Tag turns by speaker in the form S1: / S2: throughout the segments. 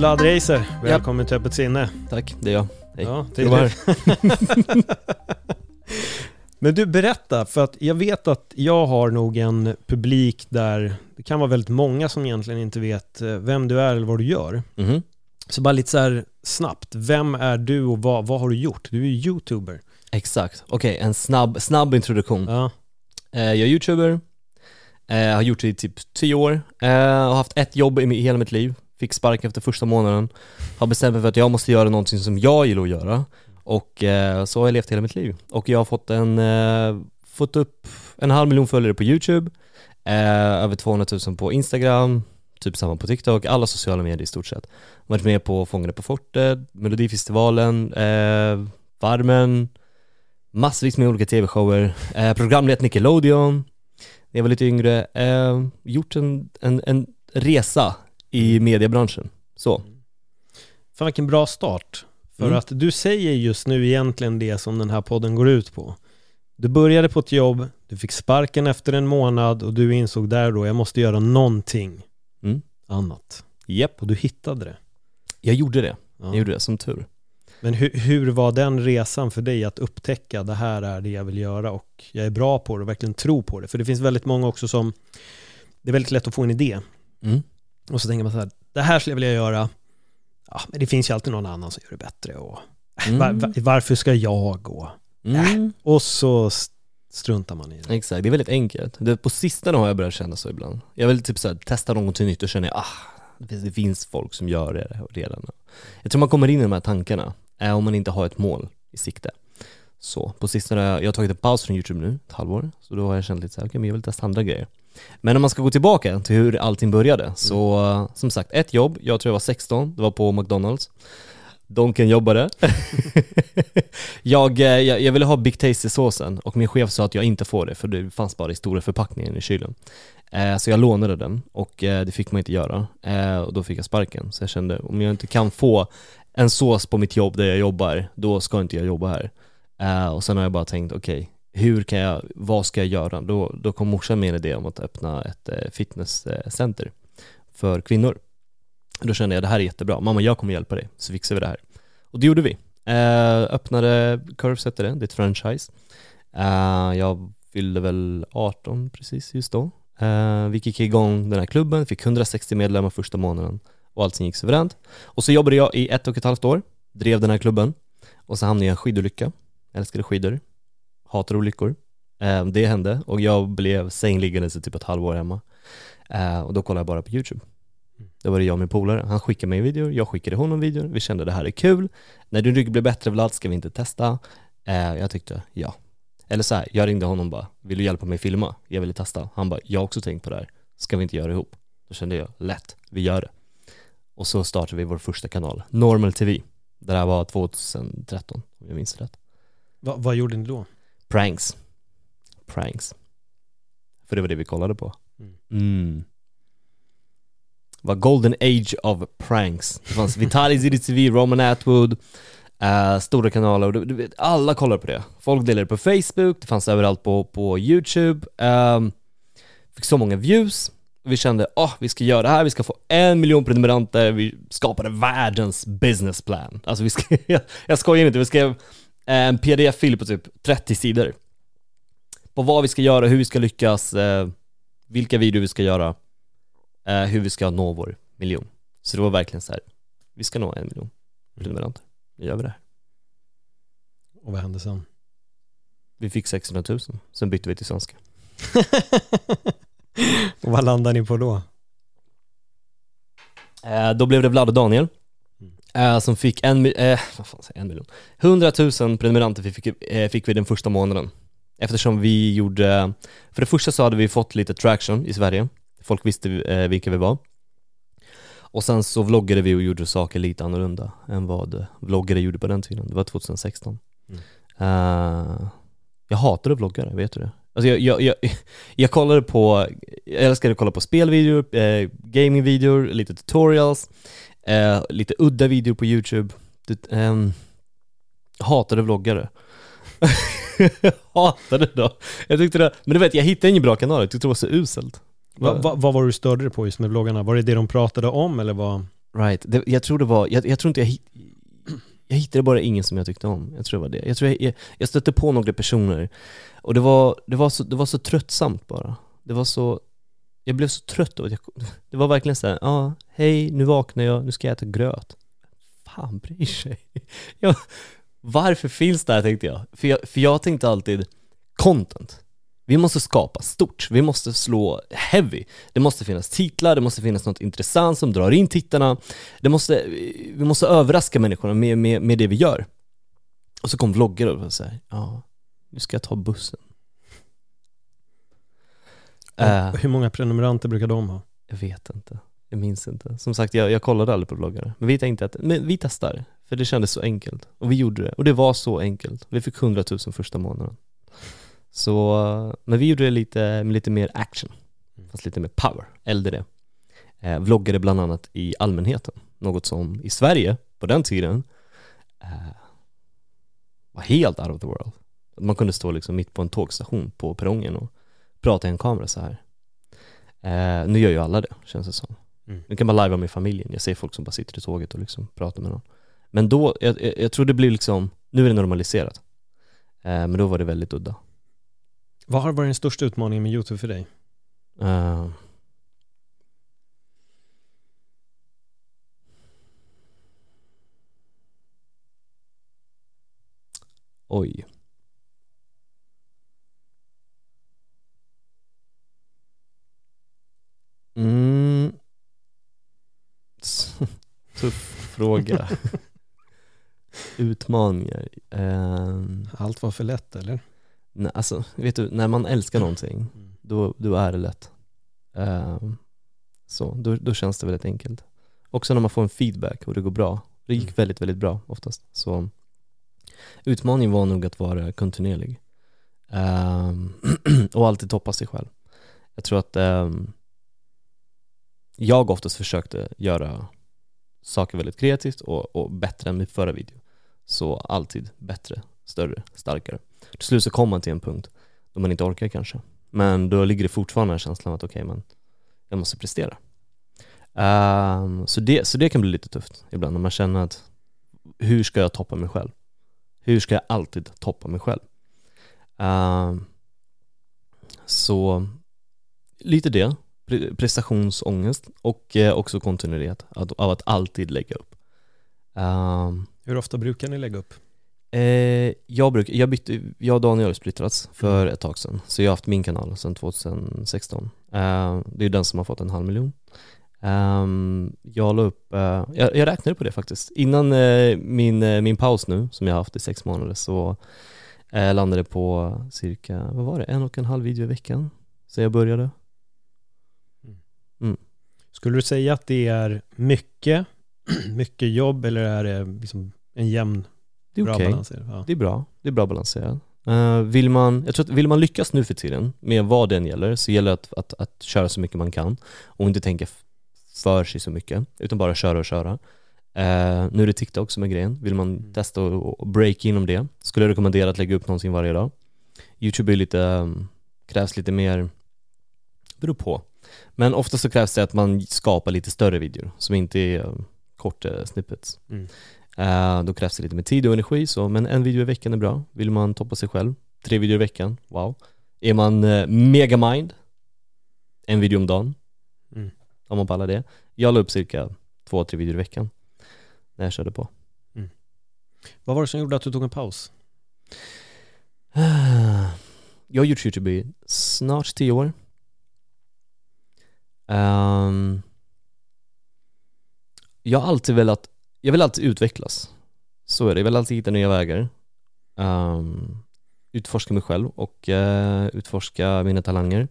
S1: Vlad Reiser, välkommen till Öppet sinne.
S2: Tack, det är jag. Hej.
S1: Ja, det är Men du, berätta, för att jag vet att jag har nog en publik där det kan vara väldigt många som egentligen inte vet eh, vem du är eller vad du gör.
S2: Mhm.
S1: Så bara lite så här snabbt, vem är du och vad, vad har du gjort? Du är ju youtuber.
S2: Exakt. Okej, en snabb, snabb introduktion.
S1: Ja,
S2: Eh, jag är youtuber, eh, har gjort det i typ 10 år, eh, har haft ett jobb i hela mitt liv, fick sparken efter första månaden, har bestämt mig för att jag måste göra någonting som jag gillar att göra och eh, så har jag levt hela mitt liv. Och jag har fått en, eh, fått upp en halv miljon följare på YouTube, eh, över 200 000 på Instagram, typ samma på TikTok, alla sociala medier i stort sett. Varit med på Fångarna på fortet, Melodifestivalen, eh, Farmen, massvis med olika tv-shower, eh, programlett Nickelodeon, när jag var lite yngre, eh, gjort en, en, en resa i mediebranschen. Så.
S1: fan vilken bra start. För
S2: Mm.
S1: att du säger just nu egentligen det som den här podden går ut på. Du började på ett jobb, du fick sparken efter en månad och du insåg där då, jag måste göra någonting
S2: Mm.
S1: annat.
S2: Japp,
S1: Och du hittade det.
S2: jag gjorde det.
S1: Ja.
S2: Jag gjorde det, som tur.
S1: Men hur, hur var den resan för dig att upptäcka det här är det jag vill göra och jag är bra på det och verkligen tro på det? För det finns väldigt många också som, det är väldigt lätt att få en idé
S2: Mm.
S1: Och så tänker man så här, det här skulle jag vilja göra, ja men det finns ju alltid någon annan som gör det bättre och
S2: Mm.
S1: var, var, varför ska jag gå?
S2: Mm.
S1: Och så st- struntar man i det.
S2: Exakt, det är väldigt enkelt. Det, på sistone har jag börjat känna så ibland. Jag vill typ så här, testa någonting nytt och känner ah, det finns, folk som gör det redan. Jag tror man kommer in i de här tankarna, eh, om man inte har ett mål i sikte. Så på sistone, har jag jag har tagit en paus från YouTube nu, ett halvår, så då har jag känt lite så här, okej men jag vill testa andra grejer. Men om man ska gå tillbaka till hur allting började, så mm. som sagt, ett jobb, jag tror jag var 16, det var på McDonalds. Donken jobbade. jag, eh, jag, jag ville ha Big Tasty-såsen och min chef sa att jag inte får det för det fanns bara i stora förpackningen i kylen. Eh, så jag lånade den och eh, det fick man inte göra eh, och då fick jag sparken. Så jag kände om jag inte kan få en sås på mitt jobb där jag jobbar, då ska inte jag jobba här. Eh, och sen har jag bara tänkt, okej, hur kan jag, vad ska jag göra? Då, då kom morsan med en idé om att öppna ett eh, fitnesscenter för kvinnor. Då kände jag det här är jättebra, mamma jag kommer hjälpa dig, så fixar vi det här. Och det gjorde vi. Eh, öppnade Curves hette det, det är ett franchise. Eh, jag fyllde väl 18 precis just då. Eh, vi gick igång den här klubben, fick 160 medlemmar första månaden och allting gick suveränt. Och så jobbade jag i ett och ett halvt år, drev den här klubben och så hamnade jag i en skidolycka. Jag älskade skidor, hatar olyckor. Eh, det hände och jag blev sängliggandes i typ ett halvår hemma. Eh, och då kollade jag bara på YouTube. Då var det jag och min polare, han skickade mig videor, jag skickade honom videor, vi kände det här är kul. När din rygg blir bättre Vlad, ska vi inte testa? Eh, jag tyckte ja. Eller så här, jag ringde honom bara, vill du hjälpa mig filma? Jag ville testa. Han bara, jag har också tänkt på det här, ska vi inte göra det ihop? Då kände jag, lätt, vi gör det. Och så startade vi vår första kanal, Normal TV. Det där var 2013, om jag minns rätt.
S1: Va, vad gjorde ni då?
S2: Pranks. Pranks. För det var det vi kollade på.
S1: Mm.
S2: Var golden age of pranks. Det fanns Vitalis IDTV, Roman Atwood, eh, stora kanaler och du, du alla kollade på det. Folk delade det på Facebook, det fanns överallt på, på YouTube. ehm, fick så många views. Vi kände, åh, vi ska göra det här, vi ska få en miljon prenumeranter, vi skapade världens businessplan. Alltså vi jag, jag skojar inte, vi skrev en pdf-fil på typ 30 sidor. På vad vi ska göra, hur vi ska lyckas, eh, vilka videor vi ska göra, eh, hur vi ska nå vår miljon. Så det var verkligen så här, vi ska nå en miljon prenumeranter. Nu gör vi det här.
S1: Och vad hände sen?
S2: Vi fick 600 000, sen bytte vi till svenska.
S1: och vad landade ni på då?
S2: Eh, då blev det Vlad och Daniel
S1: Mm.
S2: Eh, som fick en, eh, vad fan säger jag, en miljon? 100 000 prenumeranter fick, eh, fick vi den första månaden. Eftersom vi gjorde, för det första så hade vi fått lite traction i Sverige, folk visste eh, vilka vi var. Och sen så vloggade vi och gjorde saker lite annorlunda än vad vloggare gjorde på den tiden, det var 2016.
S1: Mm.
S2: Eh, jag hatade vloggare, vet du det? Alltså jag, jag, jag, jag kollade på, jag älskade att kolla på spelvideor, eh, gamingvideor, lite tutorials, eh, lite udda videor på youtube. Det, ehm, hatade vloggare. hatade då. Jag tyckte det, men du vet jag hittade ingen bra kanal, jag tyckte det var så uselt.
S1: Va, va, vad var du störde dig på just med vloggarna? Var det det de pratade om eller vad?
S2: Right, det, jag tror det var, jag, jag tror inte jag hit, jag hittade bara ingen som jag tyckte om. Jag tror det var det. Jag tror jag, jag, jag stötte på några personer och det var, det, var så, det var så tröttsamt bara. Det var så, jag blev så trött av att jag, det var verkligen såhär, ja, ah, hej, nu vaknar jag, nu ska jag äta gröt. Fan bryr sig? Jag, varför finns det här tänkte jag? För, jag? för jag tänkte alltid, content. Vi måste skapa stort, vi måste slå heavy. Det måste finnas titlar, det måste finnas något intressant som drar in tittarna. Det måste, vi måste överraska människorna med, med, med det vi gör. Och så kom vloggar och var såhär, ja, nu ska jag ta bussen.
S1: Uh, hur många prenumeranter brukar de ha?
S2: Jag vet inte. Jag minns inte. Som sagt, jag, jag kollade aldrig på vloggare. Men vi tänkte att, men vi testar. För det kändes så enkelt. Och vi gjorde det. Och det var så enkelt. Vi fick 100 000 första månaden. Så, men vi gjorde det lite, med lite mer action. Fast lite mer power. Äldre det. Eh, vloggade bland annat i allmänheten. Något som i Sverige, på den tiden, eh, var helt out of the world. Man kunde stå liksom mitt på en tågstation på perrongen och prata i en kamera så här. Eh, nu gör ju alla det, känns det som. Mm. Nu kan man lajva med familjen. Jag ser folk som bara sitter i tåget och liksom pratar med någon. Men då, jag, jag, tror det blir liksom, nu är det normaliserat. Eh, men då var det väldigt udda.
S1: Vad har varit den största utmaningen med YouTube för dig? Uh,
S2: oj. Mm. Tuff fråga. Utmaningar. Um,
S1: Allt var för lätt eller?
S2: Nej, alltså, vet du, när man älskar någonting, mm. då, då är det lätt. Um, så, då, då känns det väldigt enkelt. Också när man får en feedback och det går bra. Det gick mm. väldigt, väldigt bra oftast. Så utmaningen var nog att vara kontinuerlig. Um, och alltid toppa sig själv. Jag tror att um, jag oftast försökte göra saker väldigt kreativt och, och bättre än min förra video. Så alltid bättre, större, starkare. Till slut så kommer man till en punkt då man inte orkar kanske. Men då ligger det fortfarande en känslan att okej, okay, men jag måste prestera. Um, så, det, så det kan bli lite tufft ibland när man känner att hur ska jag toppa mig själv? Hur ska jag alltid toppa mig själv? Um, så lite det, prestationsångest och eh, också kontinuitet av att alltid lägga upp. Um,
S1: Hur ofta brukar ni lägga upp?
S2: Eh, jag, bruk, jag, bytte, jag och Daniel har splittrats för ett tag sedan, så jag har haft min kanal sedan 2016. Eh, det är den som har fått en halv miljon. Eh, jag la upp, eh, jag, jag räknade på det faktiskt. Innan eh, min, min paus nu, som jag har haft i sex månader, så landade det på cirka, vad var det, en och en halv video i veckan sen jag började.
S1: Skulle du säga att det är mycket, mycket jobb eller är det liksom en jämn
S2: det är okej. Okay. Ja. Det är bra. Det är bra balanserat. Uh, vill man, jag tror att vill man lyckas nu för tiden med vad den gäller så gäller det att, att, att köra så mycket man kan och inte tänka för sig så mycket utan bara köra och köra. Uh, nu är det TikTok som är grejen. Vill man mm. testa och, och break inom det skulle jag rekommendera att lägga upp någonting varje dag. Youtube är lite, um, krävs lite mer, beror på. Men ofta så krävs det att man skapar lite större videor som inte är um, korta snippets. Mm. Uh, då krävs det lite mer tid och energi så, men en video i veckan är bra. Vill man toppa sig själv, tre videor i veckan, wow. Är man uh, megamind, en video om dagen, mm. om man pallar det. Jag la upp cirka två, tre videor i veckan när jag körde på. Mm.
S1: Vad var det som gjorde att du tog en paus?
S2: jag har gjort YouTube i snart tio år. Um, jag har alltid velat jag vill alltid utvecklas. Så är det, jag vill alltid hitta nya vägar. Um, utforska mig själv och uh, utforska mina talanger.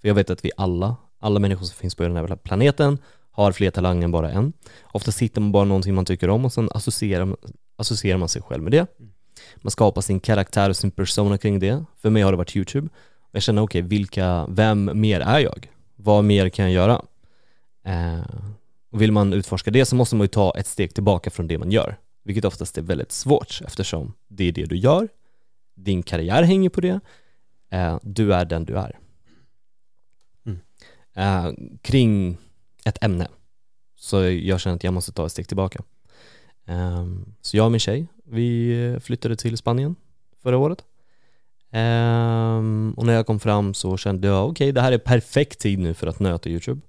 S2: För jag vet att vi alla, alla människor som finns på den här planeten har fler talanger än bara en. Ofta hittar man bara någonting man tycker om och sen associerar, associerar man sig själv med det. Man skapar sin karaktär och sin persona kring det. För mig har det varit YouTube. Jag känner, okej, okay, vilka, vem mer är jag? Vad mer kan jag göra? Eh, och vill man utforska det så måste man ju ta ett steg tillbaka från det man gör. Vilket oftast är väldigt svårt eftersom det är det du gör, din karriär hänger på det, eh, du är den du är. Mm. Eh, kring ett ämne. Så jag känner att jag måste ta ett steg tillbaka. Um, så jag och min tjej, vi flyttade till Spanien förra året. Um, och när jag kom fram så kände jag, okej okay, det här är perfekt tid nu för att nöta YouTube.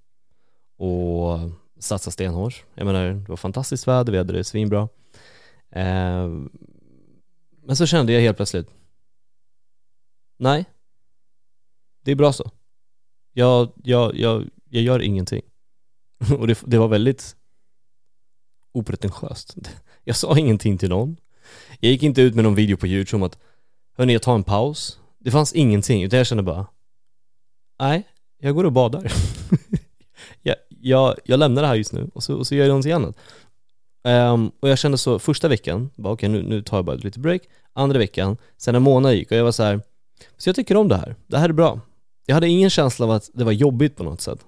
S2: Och satsa stenhårt. Jag menar, det var fantastiskt väder, vi hade det svinbra. Um, men så kände jag helt plötsligt, nej, det är bra så. Jag, jag, jag, jag gör ingenting. och det, det var väldigt opretentiöst. Jag sa ingenting till någon. Jag gick inte ut med någon video på youtube om att Hörni, jag tar en paus. Det fanns ingenting, utan jag kände bara Nej, jag går och badar. jag, jag, jag lämnar det här just nu och så, och så gör jag någonting annat. Um, och jag kände så första veckan, bara okej okay, nu, nu tar jag bara ett litet break. Andra veckan, sen en månad gick och jag var så här, så jag tycker om det här. Det här är bra. Jag hade ingen känsla av att det var jobbigt på något sätt.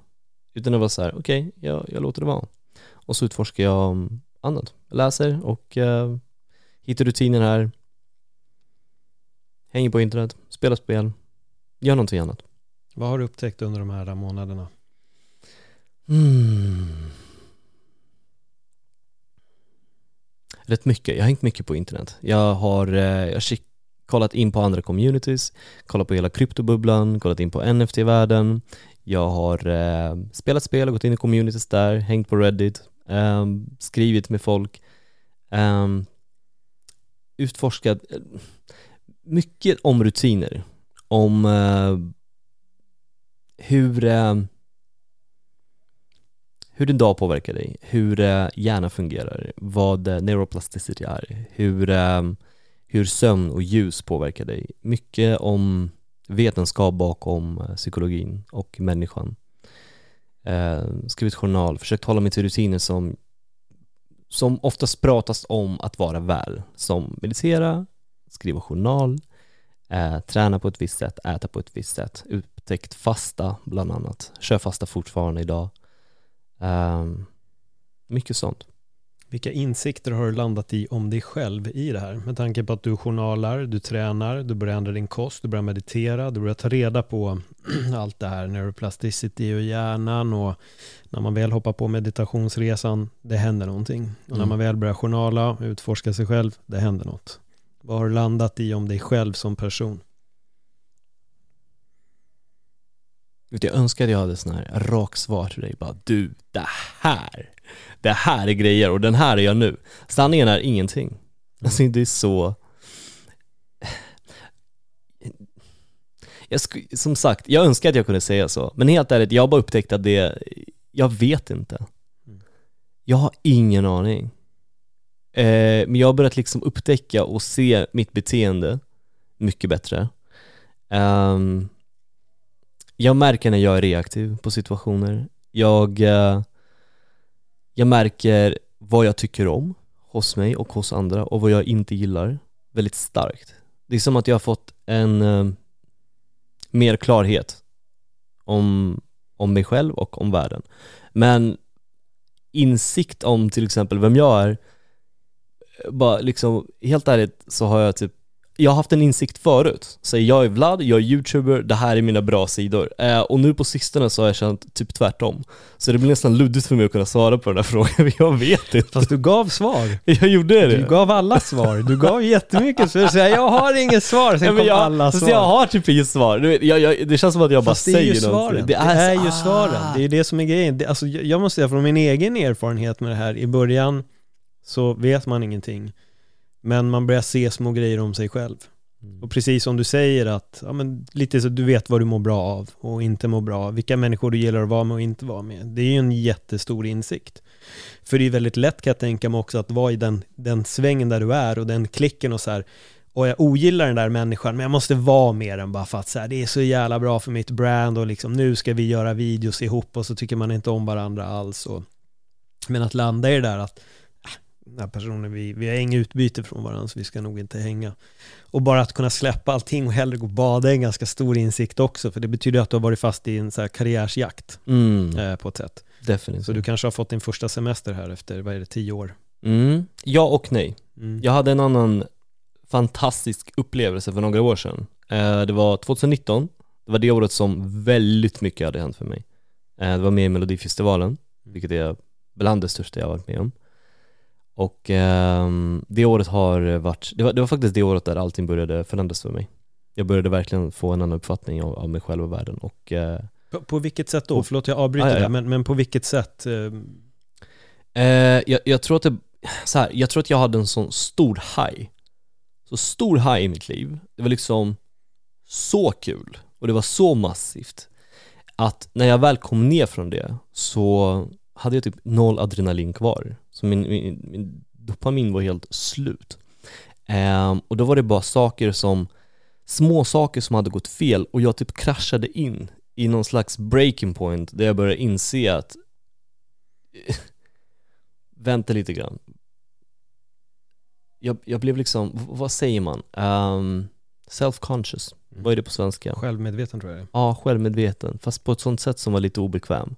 S2: Utan det var så här, okej, okay, jag, jag låter det vara. Och så utforskar jag mm, annat. Jag läser och uh, hittar rutiner här. Hänger på internet, spelar spel, gör någonting annat.
S1: Vad har du upptäckt under de här månaderna?
S2: Mm. Rätt mycket. Jag har hängt mycket på internet. Jag har, eh, jag har kollat in på andra communities, kollat på hela kryptobubblan, kollat in på NFT-världen. Jag har eh, spelat spel och gått in i communities där, hängt på Reddit, eh, skrivit med folk, eh, utforskat mycket om rutiner, om eh, hur, eh, hur din dag påverkar dig, hur eh, hjärnan fungerar, vad eh, neuroplasticity är, hur, eh, hur sömn och ljus påverkar dig. Mycket om vetenskap bakom eh, psykologin och människan. Eh, skrivit journal, försökt hålla mig till rutiner som, som oftast pratas om att vara väl. Som meditera, skriva journal, eh, träna på ett visst sätt, äta på ett visst sätt. Upptäckt fasta bland annat. Kör fasta fortfarande idag. Eh, mycket sånt.
S1: Vilka insikter har du landat i om dig själv i det här? Med tanke på att du journalar, du tränar, du börjar ändra din kost, du börjar meditera, du börjar ta reda på allt det här, neuroplasticity och hjärnan och när man väl hoppar på meditationsresan, det händer någonting. Och när mm. man väl börjar journala, utforska sig själv, det händer något. Vad har du landat i om dig själv som person?
S2: Jag önskar att jag hade sån här rak svar till dig, bara du, det här det här är grejer och den här är jag nu. Sanningen är ingenting. Alltså det är så... Jag som sagt, jag önskar att jag kunde säga så, men helt ärligt, jag har bara upptäckt att det, jag vet inte. Jag har ingen aning. Eh, men jag har börjat liksom upptäcka och se mitt beteende mycket bättre. Um, jag märker när jag är reaktiv på situationer. Jag, eh, jag märker vad jag tycker om hos mig och hos andra och vad jag inte gillar väldigt starkt. Det är som att jag har fått en eh, mer klarhet om, om mig själv och om världen. Men insikt om till exempel vem jag är, bara liksom, helt ärligt så har jag typ jag har haft en insikt förut. Så jag är Vlad, jag är youtuber, det här är mina bra sidor. Eh, och nu på sistone så har jag känt typ tvärtom. Så det blir nästan luddigt för mig att kunna svara på den här frågan, jag vet inte.
S1: Fast du gav svar.
S2: Jag gjorde det.
S1: Du gav alla svar. Du gav jättemycket svar. Så jag har inget svar, sen ja, kom
S2: jag,
S1: alla svar.
S2: jag har typ inget svar. Jag, jag, det känns som att jag
S1: Fast
S2: bara säger
S1: någonting. Det är, det är ju ah. svaren. Det är det som är grejen. Det, alltså, jag måste säga från min egen erfarenhet med det här, i början så vet man ingenting. Men man börjar se små grejer om sig själv. Mm. Och precis som du säger att, ja, men lite så du vet vad du mår bra av och inte mår bra av. Vilka människor du gillar att vara med och inte vara med. Det är ju en jättestor insikt. För det är väldigt lätt kan jag tänka mig också att vara i den, den svängen där du är och den klicken och så här, och jag ogillar den där människan, men jag måste vara med den bara för att så här, det är så jävla bra för mitt brand och liksom nu ska vi göra videos ihop och så tycker man inte om varandra alls. Och, men att landa i det där att den här personen, vi, vi har inget utbyte från varandra så vi ska nog inte hänga. Och bara att kunna släppa allting och hellre gå och bada är en ganska stor insikt också, för det betyder att du har varit fast i en så här karriärsjakt
S2: Mm,
S1: eh, på ett sätt.
S2: definitivt.
S1: Så du kanske har fått din första semester här efter, vad är det, tio år?
S2: Mm, ja och nej.
S1: Mm.
S2: Jag hade en annan fantastisk upplevelse för några år sedan. Eh, det var 2019, det var det året som väldigt mycket hade hänt för mig. Eh, det var med i Melodifestivalen, vilket är bland det största jag har varit med om. Och ehm, det året har varit, det var, det var faktiskt det året där allting började förändras för mig. Jag började verkligen få en annan uppfattning av, av mig själv och världen och eh,
S1: På, på vilket sätt då?
S2: På-
S1: Förlåt jag avbryter
S2: Ah, ja, ja.
S1: det, men, men på vilket sätt? eh,
S2: Eh, jag, jag tror att det, så här, jag tror att jag hade en sån stor high. Så stor high i mitt liv. Det var liksom så kul och det var så massivt att när jag väl kom ner från det så hade jag typ noll adrenalin kvar. Så min, min, min dopamin var helt slut. Ehm, och då var det bara saker som, små saker som hade gått fel och jag typ kraschade in i någon slags breaking point där jag började inse att vänta lite grann. Jag, jag blev liksom, vad säger man? Um, self-conscious,
S1: Mm.
S2: vad är det på svenska?
S1: Självmedveten tror jag det.
S2: Ja, självmedveten, fast på ett sånt sätt som var lite obekväm.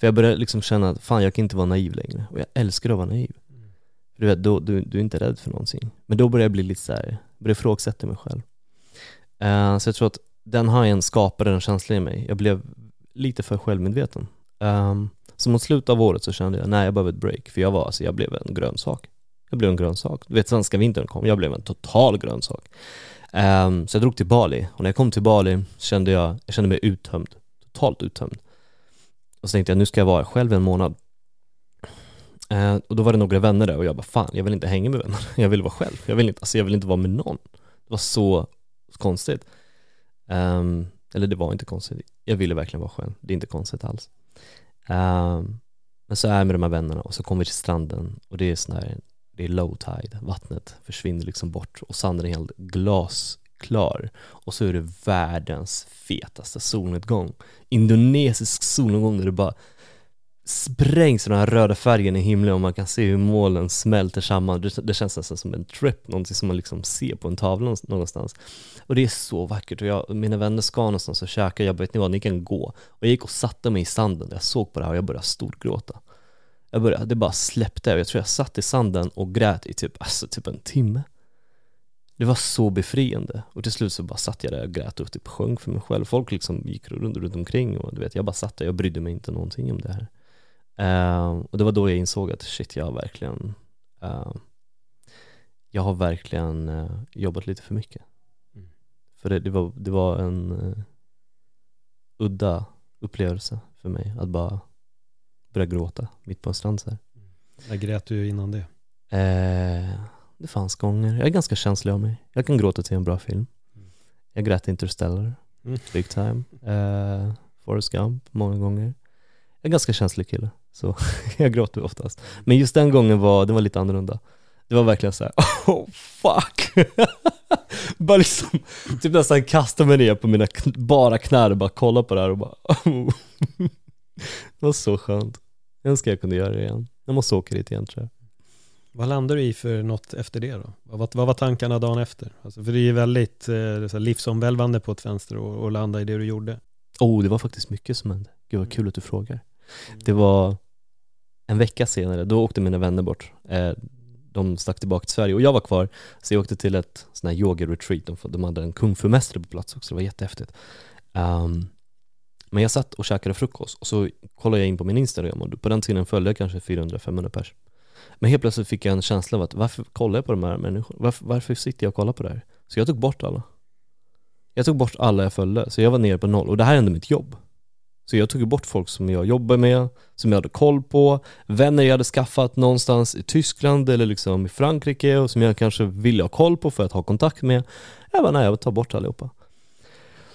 S2: För jag började liksom känna att fan jag kan inte vara naiv längre, och jag älskar att vara naiv. Du vet, då, du, du är inte rädd för någonting. Men då började jag bli lite såhär, började ifrågasätta mig själv. Uh, så jag tror att den hajen skapade en känsla i mig. Jag blev lite för självmedveten. Um, så mot slutet av året så kände jag, nej jag behöver ett break, för jag var, alltså jag blev en grönsak. Jag blev en grönsak. Du vet svenska vintern kom, jag blev en total grönsak. Um, eh, så jag drog till Bali, och när jag kom till Bali kände jag, jag kände mig uttömd. Totalt uttömd. Och så tänkte jag, nu ska jag vara själv en månad. Eh, och då var det några vänner där och jag bara, fan jag vill inte hänga med vänner. Jag vill vara själv. Jag vill inte, alltså jag vill inte vara med någon. Det var så konstigt. Um, eller det var inte konstigt. Jag ville verkligen vara själv. Det är inte konstigt alls. Um, men så är jag med de här vännerna och så kommer vi till stranden och det är sån här, det är low tide, vattnet försvinner liksom bort och sanden är helt glasklar och så är det världens fetaste solnedgång indonesisk solnedgång där det bara sprängs i den här röda färgen i himlen och man kan se hur molnen smälter samman. Det, det känns nästan som en trip, någonting som man liksom ser på en tavla någonstans. Och det är så vackert och jag, mina vänner ska någonstans och käka, jag bara, vet ni vad, ni kan gå. Och jag gick och satte mig i sanden, jag såg på det här och jag började storgråta. Jag började, det bara släppte, jag tror jag satt i sanden och grät i typ, alltså typ en timme. Det var så befriande och till slut så bara satt jag där och grät och typ sjöng för mig själv. Folk liksom gick runt, runt omkring och du vet, jag bara satt där, jag brydde mig inte någonting om det här. Eh, och det var då jag insåg att shit, jag har verkligen eh, Jag har verkligen eh, jobbat lite för mycket.
S1: Mm.
S2: För det, det, var, det var en eh, udda upplevelse för mig att bara börja gråta mitt på en strand så här.
S1: När grät du innan det?
S2: Det fanns gånger, jag är ganska känslig av mig. Jag kan gråta till en bra film. Jag grät Interstellar,
S1: Mm.
S2: big time. Eh, Forrest Gump, många gånger. Jag är ganska känslig kille, så jag gråter oftast. Men just den gången var, det var lite annorlunda. Det var verkligen så här: oh fuck! bara liksom, typ nästan kasta mig ner på mina kn- bara knän och bara kolla på det här och bara oh. Det var så skönt. Jag önskar jag kunde göra det igen. Jag måste åka dit igen tror jag.
S1: Vad landade du i för något efter det då? Vad, var- vad var tankarna dagen efter? Alltså, för det är ju väldigt eh, livsomvälvande på ett vänster och, och landa i det du gjorde.
S2: Oh, det var faktiskt mycket som hände. Gud vad kul att du frågar. Det var en vecka senare, då åkte mina vänner bort. Eh, de stack tillbaka till Sverige och jag var kvar, så jag åkte till ett sån här yoga-retreat. De, de hade en kung fu-mästare på plats också, det var jättehäftigt. Ehm, men jag satt och käkade frukost och så kollade jag in på min Instagram och på den tiden följde jag kanske 400-500 pers. Men helt plötsligt fick jag en känsla av att varför kollar jag på de här människorna? Varför, varför sitter jag och kollar på det här? Så jag tog bort alla. Jag tog bort alla jag följde, så jag var nere på noll och det här är ändå mitt jobb. Så jag tog ju bort folk som jag jobbar med, som jag hade koll på, vänner jag hade skaffat någonstans i Tyskland eller liksom i Frankrike och som jag kanske ville ha koll på för att ha kontakt med. Jag bara, nej jag tar bort allihopa.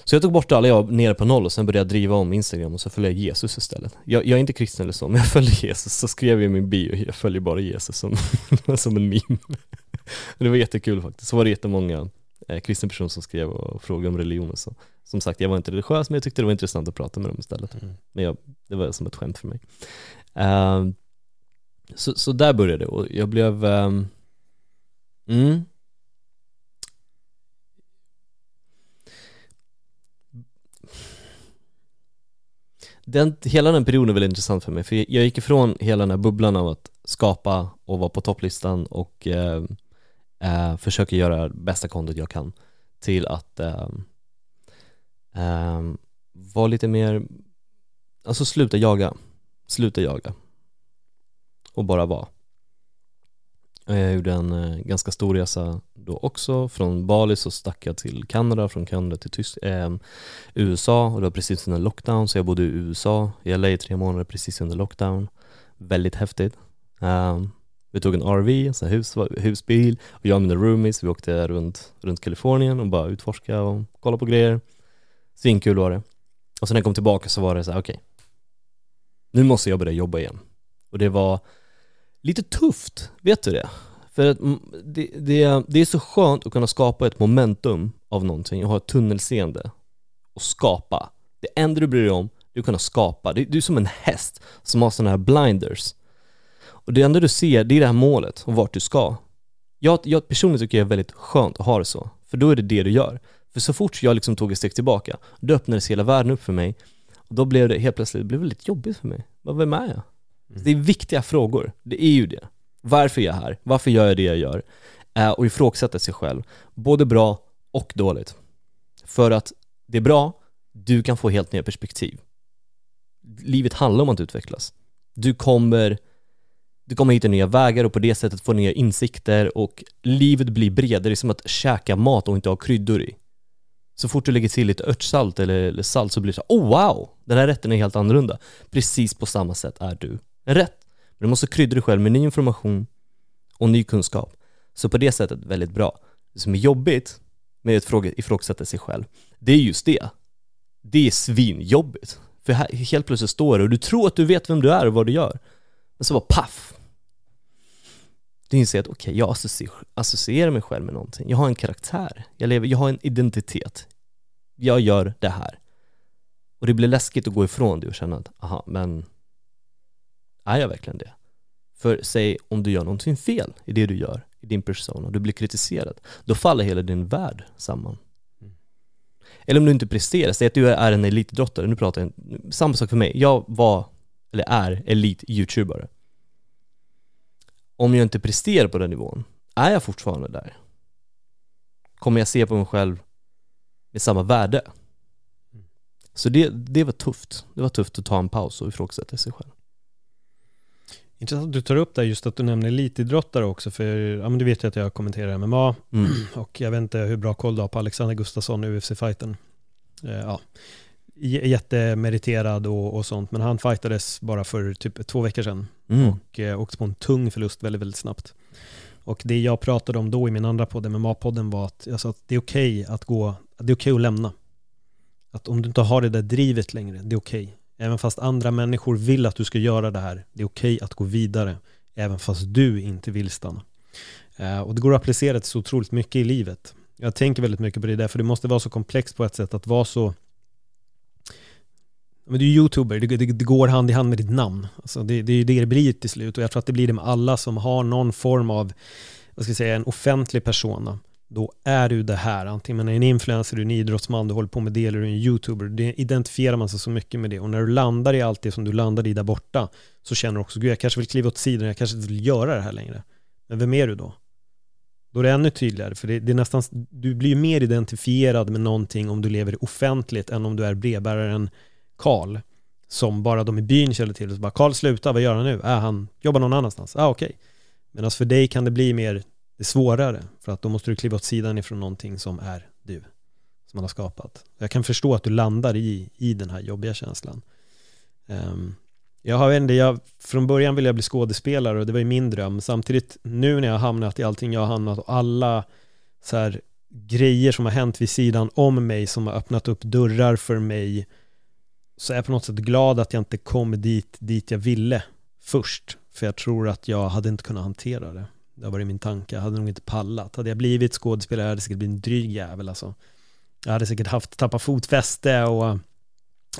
S2: Så jag tog bort alla, jag nere på noll och sen började jag driva om Instagram och så följde jag Jesus istället. Jag, jag är inte kristen eller så, men jag följde Jesus, så skrev jag i min bio, jag följer bara Jesus som, som en meme. det var jättekul faktiskt. Så var det jättemånga eh, kristna personer som skrev och frågade om religion och så. Som sagt, jag var inte religiös men jag tyckte det var intressant att prata med dem istället.
S1: Mm.
S2: Men jag, det var som ett skämt för mig. Ehm, så, så där började det och jag blev ehm, mm, den, hela den perioden är väldigt intressant för mig, för jag gick ifrån hela den här bubblan av att skapa och vara på topplistan och eh, eh, försöka göra bästa content jag kan till att eh, eh, vara lite mer, alltså sluta jaga, sluta jaga och bara vara. Och Jag gjorde en eh, ganska stor resa då också, från Bali så stack jag till Kanada, från Kanada till Tysk eh, USA och det var precis under lockdown så jag bodde i USA, i LA i tre månader precis under lockdown. Väldigt häftigt. Um, vi tog en RV, en sån här hus, husbil och jag och mina roomies, vi åkte runt, runt Kalifornien och bara utforska och kolla på grejer. Svinkul var det. Och sen när jag kom tillbaka så var det så här: okej, nu måste jag börja jobba igen. Och det var lite tufft, vet du det? För att mm, det, det, det är så skönt att kunna skapa ett momentum av någonting och ha ett tunnelseende och skapa. Det enda du bryr dig om, att kunna skapa. Det, du är som en häst som har sådana här blinders. Och det enda du ser, det är det här målet och vart du ska. Jag, jag personligen tycker det är väldigt skönt att ha det så, för då är det det du gör. För så fort jag liksom tog ett steg tillbaka, då öppnades hela världen upp för mig. Och då blev det helt plötsligt, det blev väldigt jobbigt för mig. Vad- Vem är jag? Det är viktiga frågor, det är ju det. Varför är jag här? Varför gör jag det jag gör? Eh, och ifrågasätta sig själv, både bra och dåligt. För att det är bra, du kan få helt nya perspektiv. Livet handlar om att utvecklas. Du kommer, du kommer hitta nya vägar och på det sättet få nya insikter och livet blir bredare, det är som att käka mat och inte ha kryddor i. Så fort du lägger till lite örtsalt eller, eller salt så blir det så oh wow, den här rätten är helt annorlunda. Precis på samma sätt är du en rätt. Men du måste krydda dig själv med ny information och ny kunskap. Så på det sättet väldigt bra. Det som är jobbigt med att ifrågasätta sig själv, det är just det. Det är svinjobbigt. För här, helt plötsligt står du och du tror att du vet vem du är och vad du gör. Men så bara paff! Du inser att okej, jag associer, associerar mig själv med någonting. Jag har en karaktär. Jag, lever, jag har en identitet. Jag gör det här. Och det blir läskigt att gå ifrån det och känna att, aha, men är jag verkligen det? För säg om du gör någonting fel i det du gör, i din persona, och du blir kritiserad, då faller hela din värld samman. Eller om du inte presterar, säg att du är en elitidrottare, nu pratar jag, samma sak för mig, jag var, eller är, elit-youtubare. Om jag inte presterar på den nivån, är jag fortfarande där? Kommer jag se på mig själv med samma värde? Så det, det var tufft. Det var tufft att ta en paus och ifrågasätta sig själv.
S1: Intressant att du tar upp det just att du nämner elitidrottare också, för ja, men du vet ju att jag kommenterar MMA
S2: Mm.
S1: och jag vet inte hur bra koll du har på Alexander Gustafsson UFC-fighten. Eh, ja. Jättemeriterad och, och sånt, men han fightades bara för typ två veckor sedan
S2: Mm.
S1: och eh, åkte på en tung förlust väldigt, väldigt snabbt. Och det jag pratade om då i min andra podd, MMA-podden, var att jag sa att det är okej att gå, det är okej att lämna. Att om du inte har det där drivet längre, det är okej. Även fast andra människor vill att du ska göra det här, det är okej att gå vidare. Även fast du inte vill stanna. Eh, och det går att applicera till så otroligt mycket i livet. Jag tänker väldigt mycket på det där, för det måste vara så komplext på ett sätt att vara så men du är youtuber, det, det, det går hand i hand med ditt namn. Alltså det, det är ju det det blir till slut och jag tror att det blir det med alla som har någon form av, vad ska jag säga, en offentlig persona. Då är du det här, antingen man är en influencer, du är en idrottsman, du håller på med det eller du är en youtuber. Det identifierar man sig så mycket med det och när du landar i allt det som du landar i där borta så känner du också, gud jag kanske vill kliva åt sidan, jag kanske inte vill göra det här längre. Men vem är du då? Då är det ännu tydligare, för det, det är nästan, du blir ju mer identifierad med någonting om du lever offentligt än om du är brevbäraren Karl, som bara de i byn känner till. Så bara, Karl sluta, vad gör han nu? Äh, han jobbar någon annanstans. Ah, okej. Medan för dig kan det bli mer det svårare, för att då måste du kliva åt sidan ifrån någonting som är du, som man har skapat. Jag kan förstå att du landar i, i den här jobbiga känslan. Um, jag har ändå, jag, från början ville jag bli skådespelare och det var ju min dröm. Samtidigt nu när jag har hamnat i allting jag har hamnat och alla så här grejer som har hänt vid sidan om mig som har öppnat upp dörrar för mig så är jag på något sätt glad att jag inte kom dit, dit jag ville först. För jag tror att jag hade inte kunnat hantera det. Det har varit min tanke. Jag hade nog inte pallat. Hade jag blivit skådespelare hade jag säkert blivit en dryg jävel alltså. Jag hade säkert haft tappat fotfäste och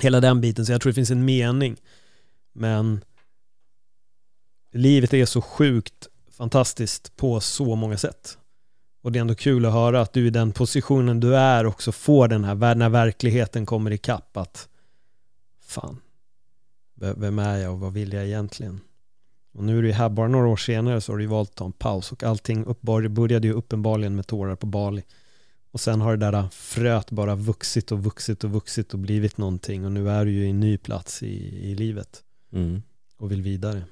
S1: hela den biten. Så jag tror det finns en mening. Men livet är så sjukt fantastiskt på så många sätt. Och det är ändå kul att höra att du i den positionen du är också får den här, när verkligheten kommer ikapp att fan, vem är jag och vad vill jag egentligen? Och nu är det här, bara några år senare så har du valt att ta en paus och allting började ju uppenbarligen med tårar på Bali. Och sen har det där fröet bara vuxit och vuxit och vuxit och blivit någonting och nu är du ju i en ny plats i, i livet
S2: Mm.
S1: och vill vidare.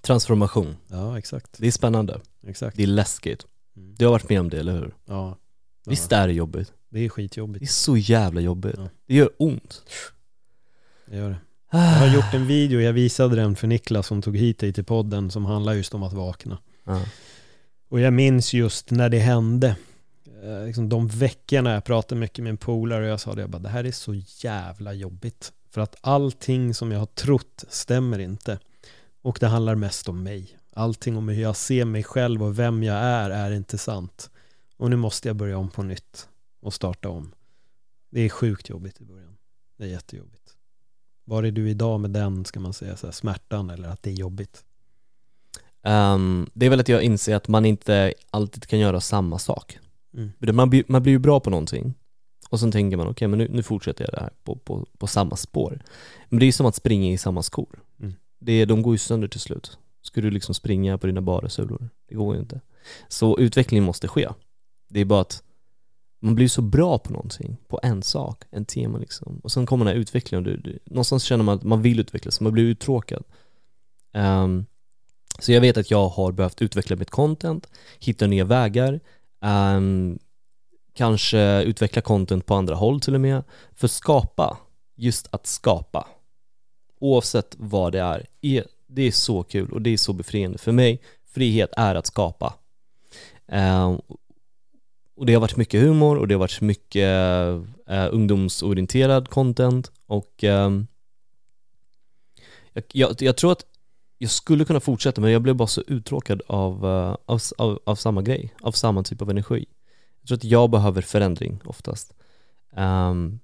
S2: Transformation,
S1: Ja, exakt.
S2: det är spännande,
S1: exakt.
S2: det är läskigt.
S1: Mm.
S2: Du har varit med om det, eller hur?
S1: Ja,
S2: Visst är det jobbigt?
S1: det är
S2: Det
S1: skitjobbigt.
S2: är så jävla jobbigt.
S1: Ja.
S2: Det gör ont.
S1: Det gör det. Jag har gjort en video, jag visade den för Niklas som tog hit dig till podden som handlar just om att vakna.
S2: Ja.
S1: Och jag minns just när det hände. Eh, liksom de veckorna jag pratade mycket med en polare och jag sa det, jag bara, det här är så jävla jobbigt. För att allting som jag har trott stämmer inte. Och det handlar mest om mig. Allting om hur jag ser mig själv och vem jag är är inte sant. Och nu måste jag börja om på nytt och starta om. Det är sjukt jobbigt i början. Det är jättejobbigt. Var är du idag med den, ska man säga, så här, smärtan eller att det är jobbigt?
S2: Ehm, det är väl att jag inser att man inte alltid kan göra samma sak.
S1: Mm.
S2: Man blir, man blir ju bra på någonting och sen tänker man okej men nu, nu fortsätter jag det här på, på, på samma spår. Men det är ju som att springa i samma skor.
S1: Mm.
S2: Det, de går ju sönder till slut. Ska du liksom springa på dina bara sulor? Det går ju inte. Så utveckling måste ske. Det är bara att man blir så bra på någonting, på en sak, en tema liksom. Och sen kommer den här utvecklingen och du, du, någonstans känner man att man vill utvecklas, man blir uttråkad. Um, så jag vet att jag har behövt utveckla mitt content, hitta nya vägar, um, kanske utveckla content på andra håll till och med. För skapa, just att skapa, oavsett vad det är, är det är så kul och det är så befriande. För mig, frihet är att skapa. Um, och det har varit mycket humor och det har varit mycket eh, ungdomsorienterad content och eh, jag, jag, jag tror att jag skulle kunna fortsätta men jag blev bara så uttråkad av, eh, av, av, av samma grej, av samma typ av energi. Jag tror att jag behöver förändring oftast. Um,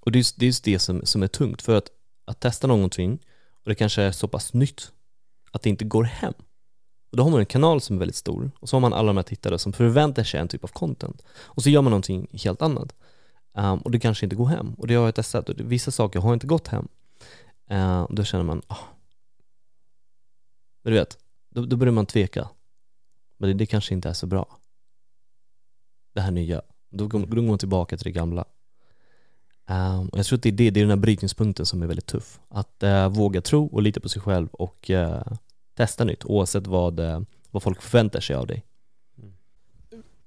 S2: och det är just det, är just det som, som är tungt, för att, att testa någonting och det kanske är så pass nytt att det inte går hem. Och då har man en kanal som är väldigt stor och så har man alla de här tittare som förväntar sig en typ av content. Och så gör man någonting helt annat. Um, och det kanske inte går hem. Och det har jag testat och det, vissa saker har inte gått hem. Uh, och då känner man, ah. Men du vet, då, då börjar man tveka. Men det, det kanske inte är så bra. Det här nya. Då, går- då går man tillbaka till det gamla. Um, och jag tror att det är, det, det är den här brytningspunkten som är väldigt tuff. Att uh, våga tro och lita på sig själv och uh, testa nytt oavsett vad, eh, vad folk förväntar sig av dig.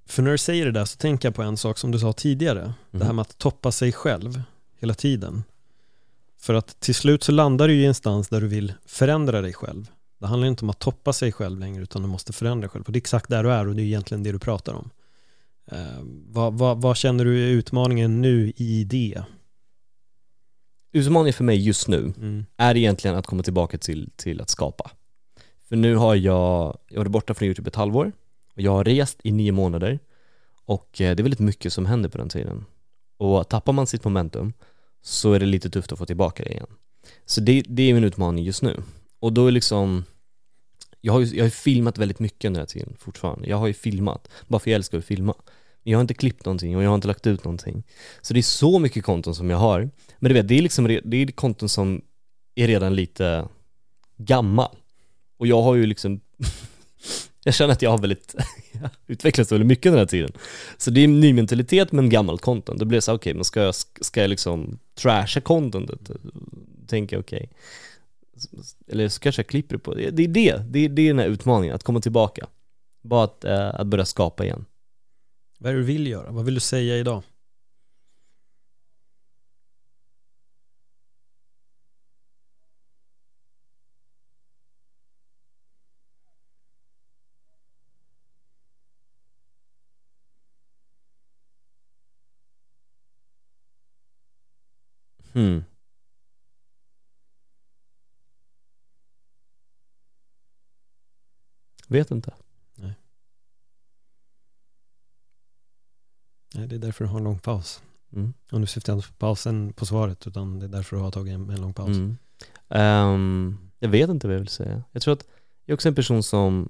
S1: För när du säger det där så tänker jag på en sak som du sa tidigare. Det här med att toppa sig själv hela tiden. För att till slut så landar du i en stans där du vill förändra dig själv. Det handlar inte om att toppa sig själv längre utan du måste förändra dig själv. Och det är exakt där du är och det är egentligen det du pratar om. Eh, vad, vad, vad känner du är utmaningen nu i det?
S2: Utmaningen för mig just nu
S1: Mm.
S2: är egentligen att komma tillbaka till, till att skapa. För nu har jag, jag har varit borta från Youtube ett halvår och jag har rest i nio månader och eh, det är väldigt mycket som händer på den tiden. Och tappar man sitt momentum så är det lite tufft att få tillbaka det igen. Så det, det är min utmaning just nu. Och då är liksom, jag har ju jag har filmat väldigt mycket under den här tiden fortfarande. Jag har ju filmat, bara för jag älskar att filma. Jag har inte klippt någonting och jag har inte lagt ut någonting. Så det är så mycket konton som jag har. Men du vet, det är liksom, det är konton som är redan lite gammal. Och jag har ju liksom, jag känner att jag har väldigt, utvecklats väldigt mycket den här tiden. Så det är en ny mentalitet men gammalt content. Då blir det så här, okej, men ska jag, ska jag liksom trasha contentet? Tänker jag, okej. Eller så kanske jag klipper det på, det det är det, det är, det är den här utmaningen, att komma tillbaka. Bara att, eh, att börja skapa igen.
S1: Vad är det du vill göra? Vad vill du säga idag?
S2: Hmm. Vet inte.
S1: Nej, det är därför du har en lång paus.
S2: Mm.
S1: Och nu syftar jag inte på pausen på svaret, utan det är därför du har tagit en, en lång paus.
S2: Mm. Ehm, jag vet inte vad jag vill säga. Jag tror att jag är också en person som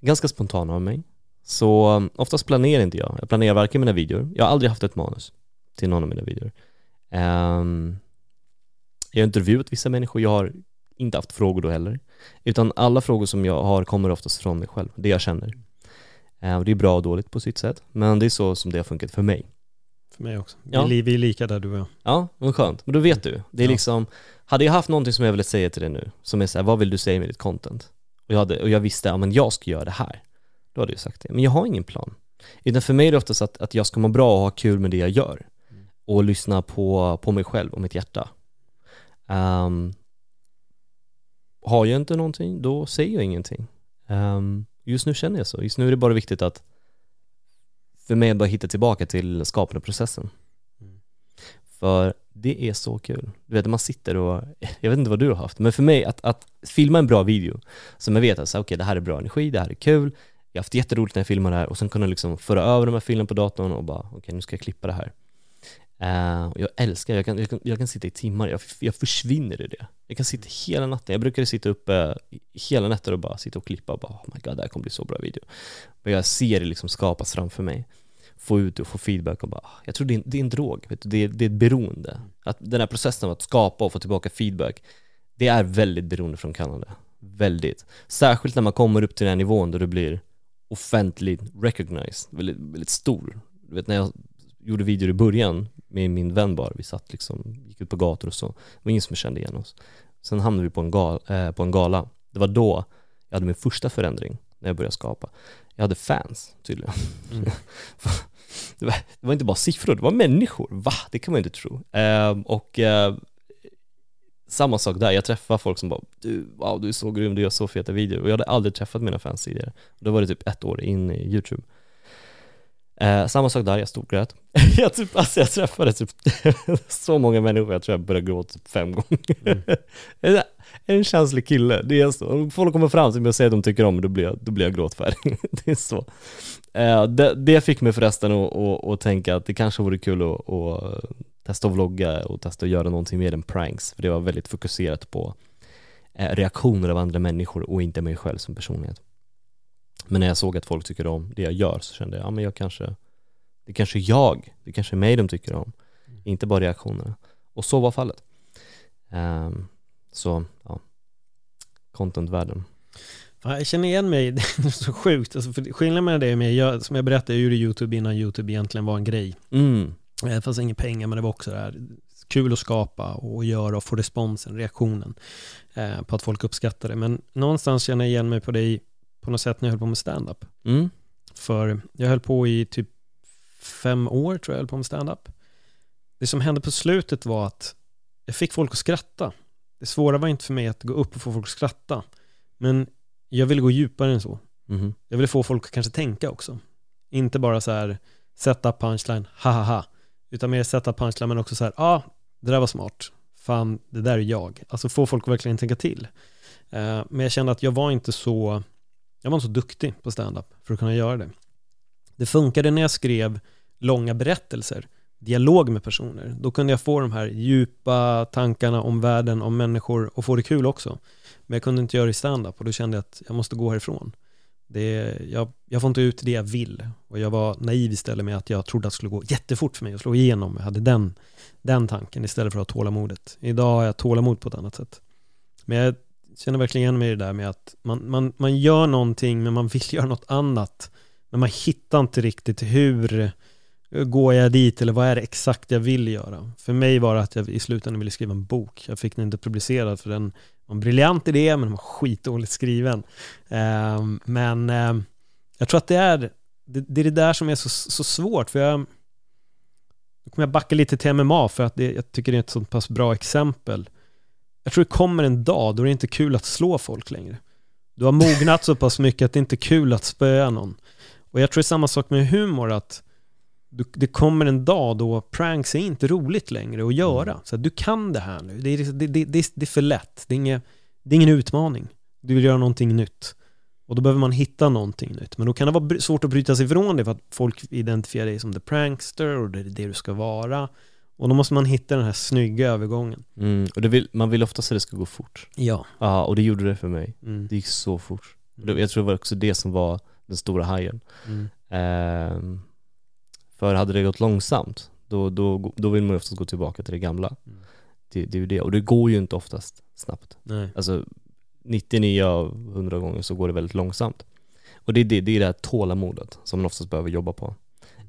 S2: ganska spontan av mig. Så um, oftast planerar inte jag. Jag planerar varken mina videor, jag har aldrig haft ett manus till någon av mina videor. Um, jag har intervjuat vissa människor, jag har inte haft frågor då heller. Utan alla frågor som jag har kommer oftast från mig själv, det jag känner. Uh, det är bra och dåligt på sitt sätt, men det är så som det har funkat för mig.
S1: För mig också.
S2: Ja.
S1: Vi, vi är lika där du och jag.
S2: Ja, vad skönt. Men då vet du. Det är
S1: Ja.
S2: liksom, hade jag haft någonting som jag ville säga till dig nu, som är så här, vad vill du säga med ditt content? Och jag, hade, och jag visste, ja men jag ska göra det här. Då hade jag sagt det. Men jag har ingen plan. Utan för mig är det oftast att, att jag ska må bra och ha kul med det jag gör. Och lyssna på, på mig själv och mitt hjärta. Ehm, har jag inte någonting, då säger jag ingenting. Ehm, just nu känner jag så. Just nu är det bara viktigt att för mig att bara hitta tillbaka till skapandeprocessen. För det är så kul. Du vet, man sitter och, jag vet inte vad du har haft, men för mig att, att filma en bra video som jag vet att okej, okej, det här är bra energi, det här är kul, jag har haft jätteroligt när jag filmar det här och sen kunna liksom föra över de här filmerna på datorn och bara, okej, nu ska jag klippa det här. Uh, och jag älskar, jag kan, jag, kan, jag kan sitta i timmar, jag, jag försvinner i det. Jag kan sitta hela natten, jag brukade sitta uppe eh, hela nätter och bara sitta och klippa och bara, oh my god, det här kommer bli så bra video. Och jag ser det liksom skapas framför mig få ut det och få feedback och bara, ah, jag tror det är, det är en drog, vet du? Det, är, det är ett beroende. Att den här processen av att skapa och få tillbaka feedback, det är väldigt beroende från Kanada, Väldigt. Särskilt när man kommer upp till den här nivån då du blir offentligt recognized, väldigt, väldigt stor. Du vet när jag gjorde videor i början med min vän bara, vi satt liksom, gick ut på gator och så, det var ingen som kände igen oss. Sen hamnade vi på en, gal, eh, på en gala, det var då jag hade min första förändring när jag började skapa. Jag hade fans tydligen. det, var, det var inte bara siffror, det var människor. Va? Det kan man inte tro. Ehm, och eh, samma sak där, jag träffar folk som bara du, wow du är så grym, du gör så feta videor. Och jag hade aldrig träffat mina fans tidigare. Då var det typ ett år in i YouTube. Eh, samma sak där, jag storgrät. jag, typ, alltså jag träffade typ så många människor, jag tror jag började gråta typ fem gånger. Jag är en känslig kille, det är så. Om folk kommer fram till mig och säger att de tycker om mig, då blir jag, då blir jag gråtfärdig. det är så. Eh, det, det fick mig förresten att, att, att tänka att det kanske vore kul att, att testa att vlogga och testa att göra någonting mer än pranks, för det var väldigt fokuserat på eh, reaktioner av andra människor och inte mig själv som personlighet. Men när jag såg att folk tycker om det jag gör så kände jag, ja men jag kanske, det kanske är jag, det kanske är mig de tycker om, inte bara reaktionerna. Och så var fallet. Ehm, så, ja, contentvärlden.
S1: Ja, jag känner igen mig, det är så sjukt. Alltså, för skillnaden med det är med, jag, som jag berättade, jag gjorde YouTube innan YouTube egentligen var en grej.
S2: Mm,
S1: Det fanns inga pengar, men det var också det här kul att skapa och göra och få responsen, reaktionen eh, på att folk uppskattar det. Men någonstans känner jag igen mig på dig på något sätt när jag höll på med stand-up.
S2: mm,
S1: För jag höll på i typ fem år tror jag höll på med stand-up. Det som hände på slutet var att jag fick folk att skratta. Det svåra var inte för mig att gå upp och få folk att skratta. Men jag ville gå djupare än så.
S2: mhm,
S1: Jag ville få folk att kanske tänka också. Inte bara så här sätta punchline, ha ha ha. Utan mer sätta punchline men också så här, ja, ah, det där var smart. Fan, det där är jag. Alltså få folk att verkligen tänka till. Eh, men jag kände att jag var inte så, jag var inte så duktig på stand-up för att kunna göra det. Det funkade när jag skrev långa berättelser. dialog med personer. Då kunde jag få de här djupa tankarna om världen, om människor och få det kul också. Men jag kunde inte göra det i stand-up och då kände jag att jag måste gå härifrån. Det, jag, jag får inte ut det jag vill. Och jag var naiv istället med att jag trodde att det skulle gå jättefort för mig att slå igenom. Jag hade den, den tanken istället för att ha tålamodet. Idag har jag tålamod på ett annat sätt. Men jag känner verkligen igen mig i det där med att man, man, man gör någonting men man vill göra något annat. Men man hittar inte riktigt hur eh, går jag dit eller vad är det exakt jag vill göra? För mig var det att jag i slutändan ville skriva en bok. Jag fick den inte publicerad för den var en briljant idé men den var skitdåligt skriven. Eh, men eh, jag tror att det är det, det, är det där som är så, så svårt för jag nu kommer jag backa lite till MMA för att det, jag tycker det är ett så pass bra exempel. Jag tror det kommer en dag då det är inte kul att slå folk längre. Du har mognat så pass mycket att det inte är kul att spöa någon. Och jag tror det är samma sak med humor att du, det kommer en dag då pranks är inte roligt längre att göra. Mm. Så du kan det här nu. Det är, det, det, det, det är för lätt. Det är, inget, det är ingen utmaning. Du vill göra någonting nytt. Och då behöver man hitta någonting nytt. Men då kan det vara svårt att bryta sig ifrån det för att folk identifierar dig som the prankster och det är det du ska vara. Och då måste man hitta den här snygga övergången.
S2: Mm, och vill, man vill oftast att det ska gå fort.
S1: Ja.
S2: Ja, och det gjorde det för mig.
S1: Mm.
S2: Det gick så fort.
S1: Mm.
S2: Jag tror det var också det som var den stora hajen.
S1: Mm.
S2: Ehm, för hade det gått långsamt, då, då, då vill man oftast gå tillbaka till det gamla.
S1: Mm.
S2: Det, det är ju det, och det går ju inte oftast snabbt.
S1: Nej.
S2: Alltså 99 av 100 gånger så går det väldigt långsamt. Och det är det, det, är det här tålamodet som man oftast behöver jobba på.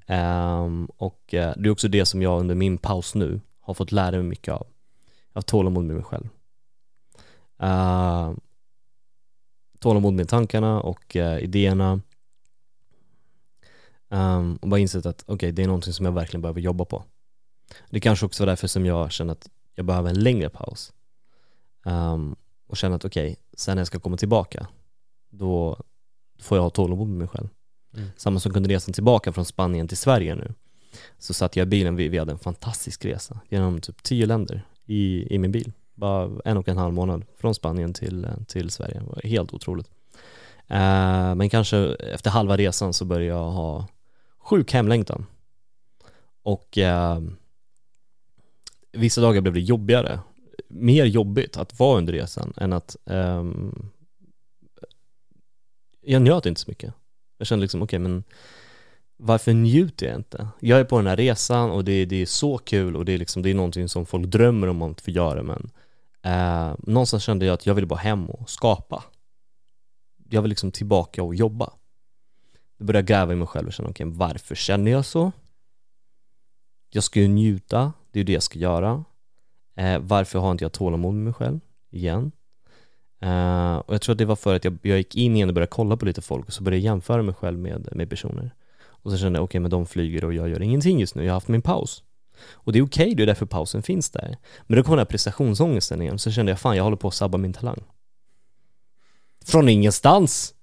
S2: Um, och uh, det är också det som jag under min paus nu har fått lära mig mycket av. Jag har tålamod med mig själv. Uh, tålamod med tankarna och uh, idéerna. Um, och bara insett att okej, okay, det är någonting som jag verkligen behöver jobba på. Det kanske också var därför som jag känner att jag behöver en längre paus. Um, och känner att okej, okay, sen när jag ska komma tillbaka, då får jag ha tålamod med mig själv. Mm. Samma som kunde resan tillbaka från Spanien till Sverige nu. Så satt jag i bilen, vi, vi hade en fantastisk resa genom typ tio länder i, i min bil. Bara en och en halv månad från Spanien till, till Sverige. Det var helt otroligt. Eh, men kanske efter halva resan så började jag ha sjuk hemlängtan. Och eh, vissa dagar blev det jobbigare. Mer jobbigt att vara under resan än att um, jag njöt inte så mycket. Jag kände liksom, okej okay, men varför njuter jag inte? Jag är på den här resan och det, det är så kul och det är liksom, det är någonting som folk drömmer om att få göra men eh, någonstans kände jag att jag ville bara hem och skapa. Jag vill liksom tillbaka och jobba. Då började jag gräva i mig själv och känna, okej okay, varför känner jag så? Jag ska ju njuta, det är ju det jag ska göra. Eh, varför har inte jag tålamod med mig själv? Igen. Uh, och jag tror att det var för att jag, jag gick in igen och började kolla på lite folk och så började jag jämföra mig själv med, med personer. Och så kände jag, okej okay, men de flyger och jag gör ingenting just nu, jag har haft min paus. Och det är okej, okay, det är därför pausen finns där. Men då kom den här prestationsångesten igen, så kände jag, fan jag håller på att sabba min talang. Från ingenstans!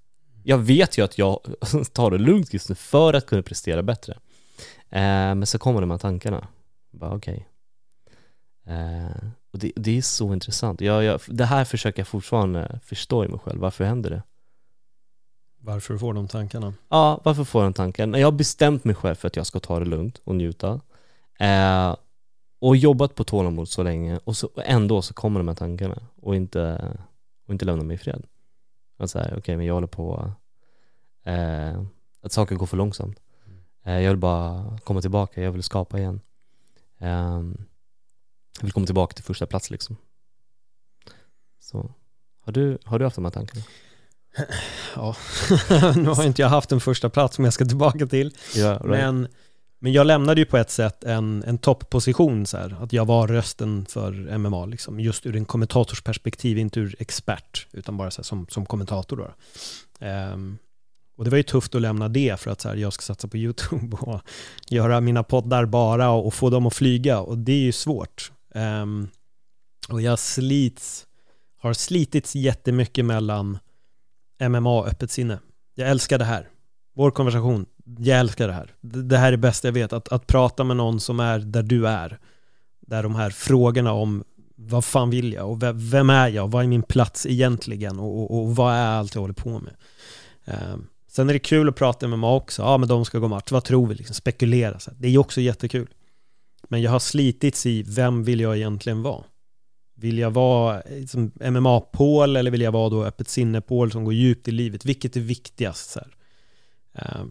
S2: Jag vet ju att jag tar det lugnt just nu för att kunna prestera bättre. Uh, men så kommer de här tankarna. Bara okej. Okay. Uh, och det, det är så intressant. Jag, jag, det här försöker jag fortfarande förstå i mig själv. Varför händer det?
S1: Varför får de tankarna?
S2: Ja, varför får de tanken? Jag har bestämt mig själv för att jag ska ta det lugnt och njuta. Eh, och jobbat på tålamod så länge och så, ändå så kommer de här tankarna och inte, och inte lämna mig i fred. Säga, okej okay, men jag håller på eh, att saker går för långsamt. Eh, jag vill bara komma tillbaka, jag vill skapa igen. Um, vill komma tillbaka till första plats liksom. Så, har du, har du haft de här tankarna?
S1: Ja, nu har inte jag haft en första plats som jag ska tillbaka till.
S2: Yeah, right.
S1: men, men jag lämnade ju på ett sätt en, en toppposition så här, att jag var rösten för MMA, liksom, just ur en kommentatorsperspektiv, inte ur expert, utan bara så här, som, som kommentator. Då. Um, och det var ju tufft att lämna det för att så här, jag ska satsa på YouTube och göra mina poddar bara och, och få dem att flyga och det är ju svårt. Um, och jag slits, har slitits jättemycket mellan MMA och öppet sinne. Jag älskar det här. Vår konversation, jag älskar det här. Det här är det bästa jag vet, att, att prata med någon som är där du är. Där de här frågorna om vad fan vill jag och vem är jag, vad är min plats egentligen och, och, och vad är allt jag håller på med. Um, sen är det kul att prata med MMA också, ja men de ska gå match, vad tror vi, liksom spekulera. Så det är ju också jättekul. Men jag har slitits i, vem vill jag egentligen vara? Vill jag vara liksom, MMA-pål eller vill jag vara då öppet sinne-pål som går djupt i livet? Vilket är viktigast? Så uh,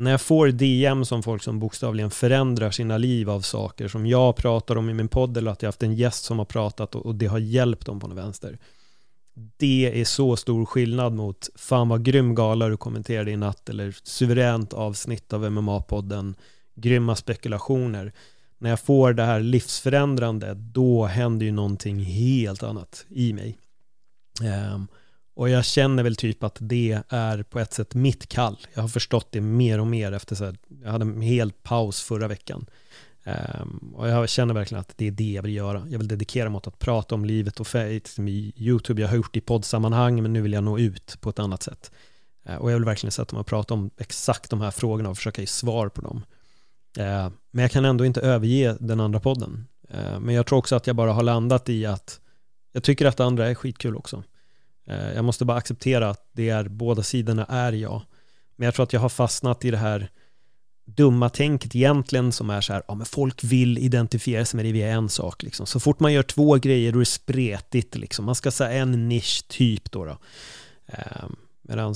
S1: när jag får DM som folk som bokstavligen förändrar sina liv av saker som jag pratar om i min podd eller att jag haft en gäst som har pratat och, och det har hjälpt dem på något vänster. Det är så stor skillnad mot fan vad grym gala du kommenterade i natt eller suveränt avsnitt av MMA-podden, grymma spekulationer. När jag får det här livsförändrande, då händer ju någonting helt annat i mig. Um, och jag känner väl typ att det är på ett sätt mitt kall. Jag har förstått det mer och mer efter så här, jag hade en hel paus förra veckan. Um, och jag känner verkligen att det är det jag vill göra. Jag vill dedikera mig åt att prata om livet och faith i YouTube. Jag har gjort det i poddsammanhang, men nu vill jag nå ut på ett annat sätt. Uh, och jag vill verkligen sätta mig och prata om exakt de här frågorna och försöka ge svar på dem. Eh, men jag kan ändå inte överge den andra podden. Eh, men jag tror också att jag bara har landat i att jag tycker att det andra är skitkul också. Eh, jag måste bara acceptera att det är, båda sidorna är jag. Men jag tror att jag har fastnat i det här dumma tänket egentligen som är så här, ja men folk vill identifiera sig med det via en sak liksom. Så fort man gör två grejer då är det spretigt liksom. Man ska säga en nisch typ då. då. Medan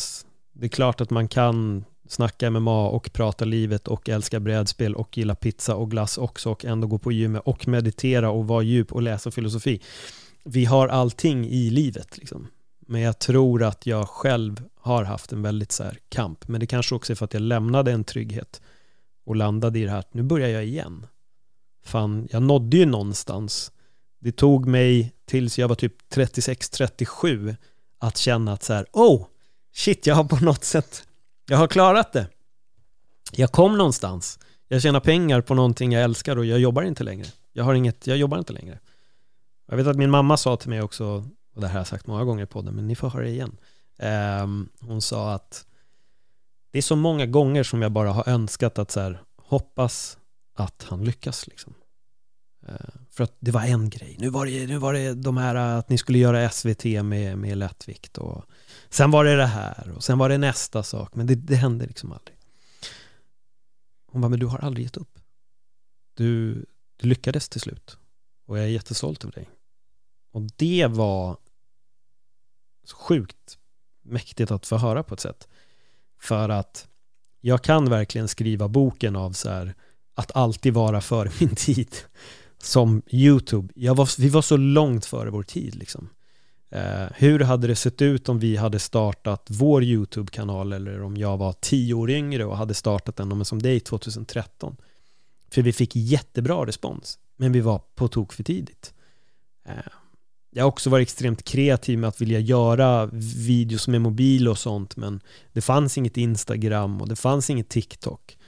S1: det är klart att man kan snacka MMA och prata livet och älska brädspel och gilla pizza och glass också och ändå gå på gymmet och meditera och vara djup och läsa filosofi. Vi har allting i livet liksom. Men jag tror att jag själv har haft en väldigt så här kamp. Men det kanske också är för att jag lämnade en trygghet och landade i det här att nu börjar jag igen. Fan, jag nådde ju någonstans. Det tog mig tills jag var typ 36-37 att känna att så här, oh, shit, jag har på något sätt, jag har klarat det. Jag kom någonstans. Jag tjänar pengar på någonting jag älskar och jag jobbar inte längre. Jag har inget, jag jobbar inte längre. Jag vet att min mamma sa till mig också och det här har jag sagt många gånger i podden, men ni får höra det igen. Um, hon sa att det är så många gånger som jag bara har önskat att så här, hoppas att han lyckas liksom. Uh, för att det var en grej. Nu var det, nu var det de här att ni skulle göra SVT med, med lättvikt och sen var det det här och sen var det nästa sak, men det, det hände liksom aldrig. Hon bara, men du har aldrig gett upp. Du, du lyckades till slut och jag är jättestolt över dig. Och det var sjukt mäktigt att få höra på ett sätt. För att jag kan verkligen skriva boken av så här, att alltid vara före min tid. Som YouTube. Jag var, vi var så långt före vår tid liksom. Eh, hur hade det sett ut om vi hade startat vår YouTube-kanal eller om jag var tio år yngre och hade startat den som dig 2013? För vi fick jättebra respons, men vi var på tok för tidigt. Eh, jag har också varit extremt kreativ med att vilja göra videos med mobil och sånt men det fanns inget Instagram och det fanns inget TikTok.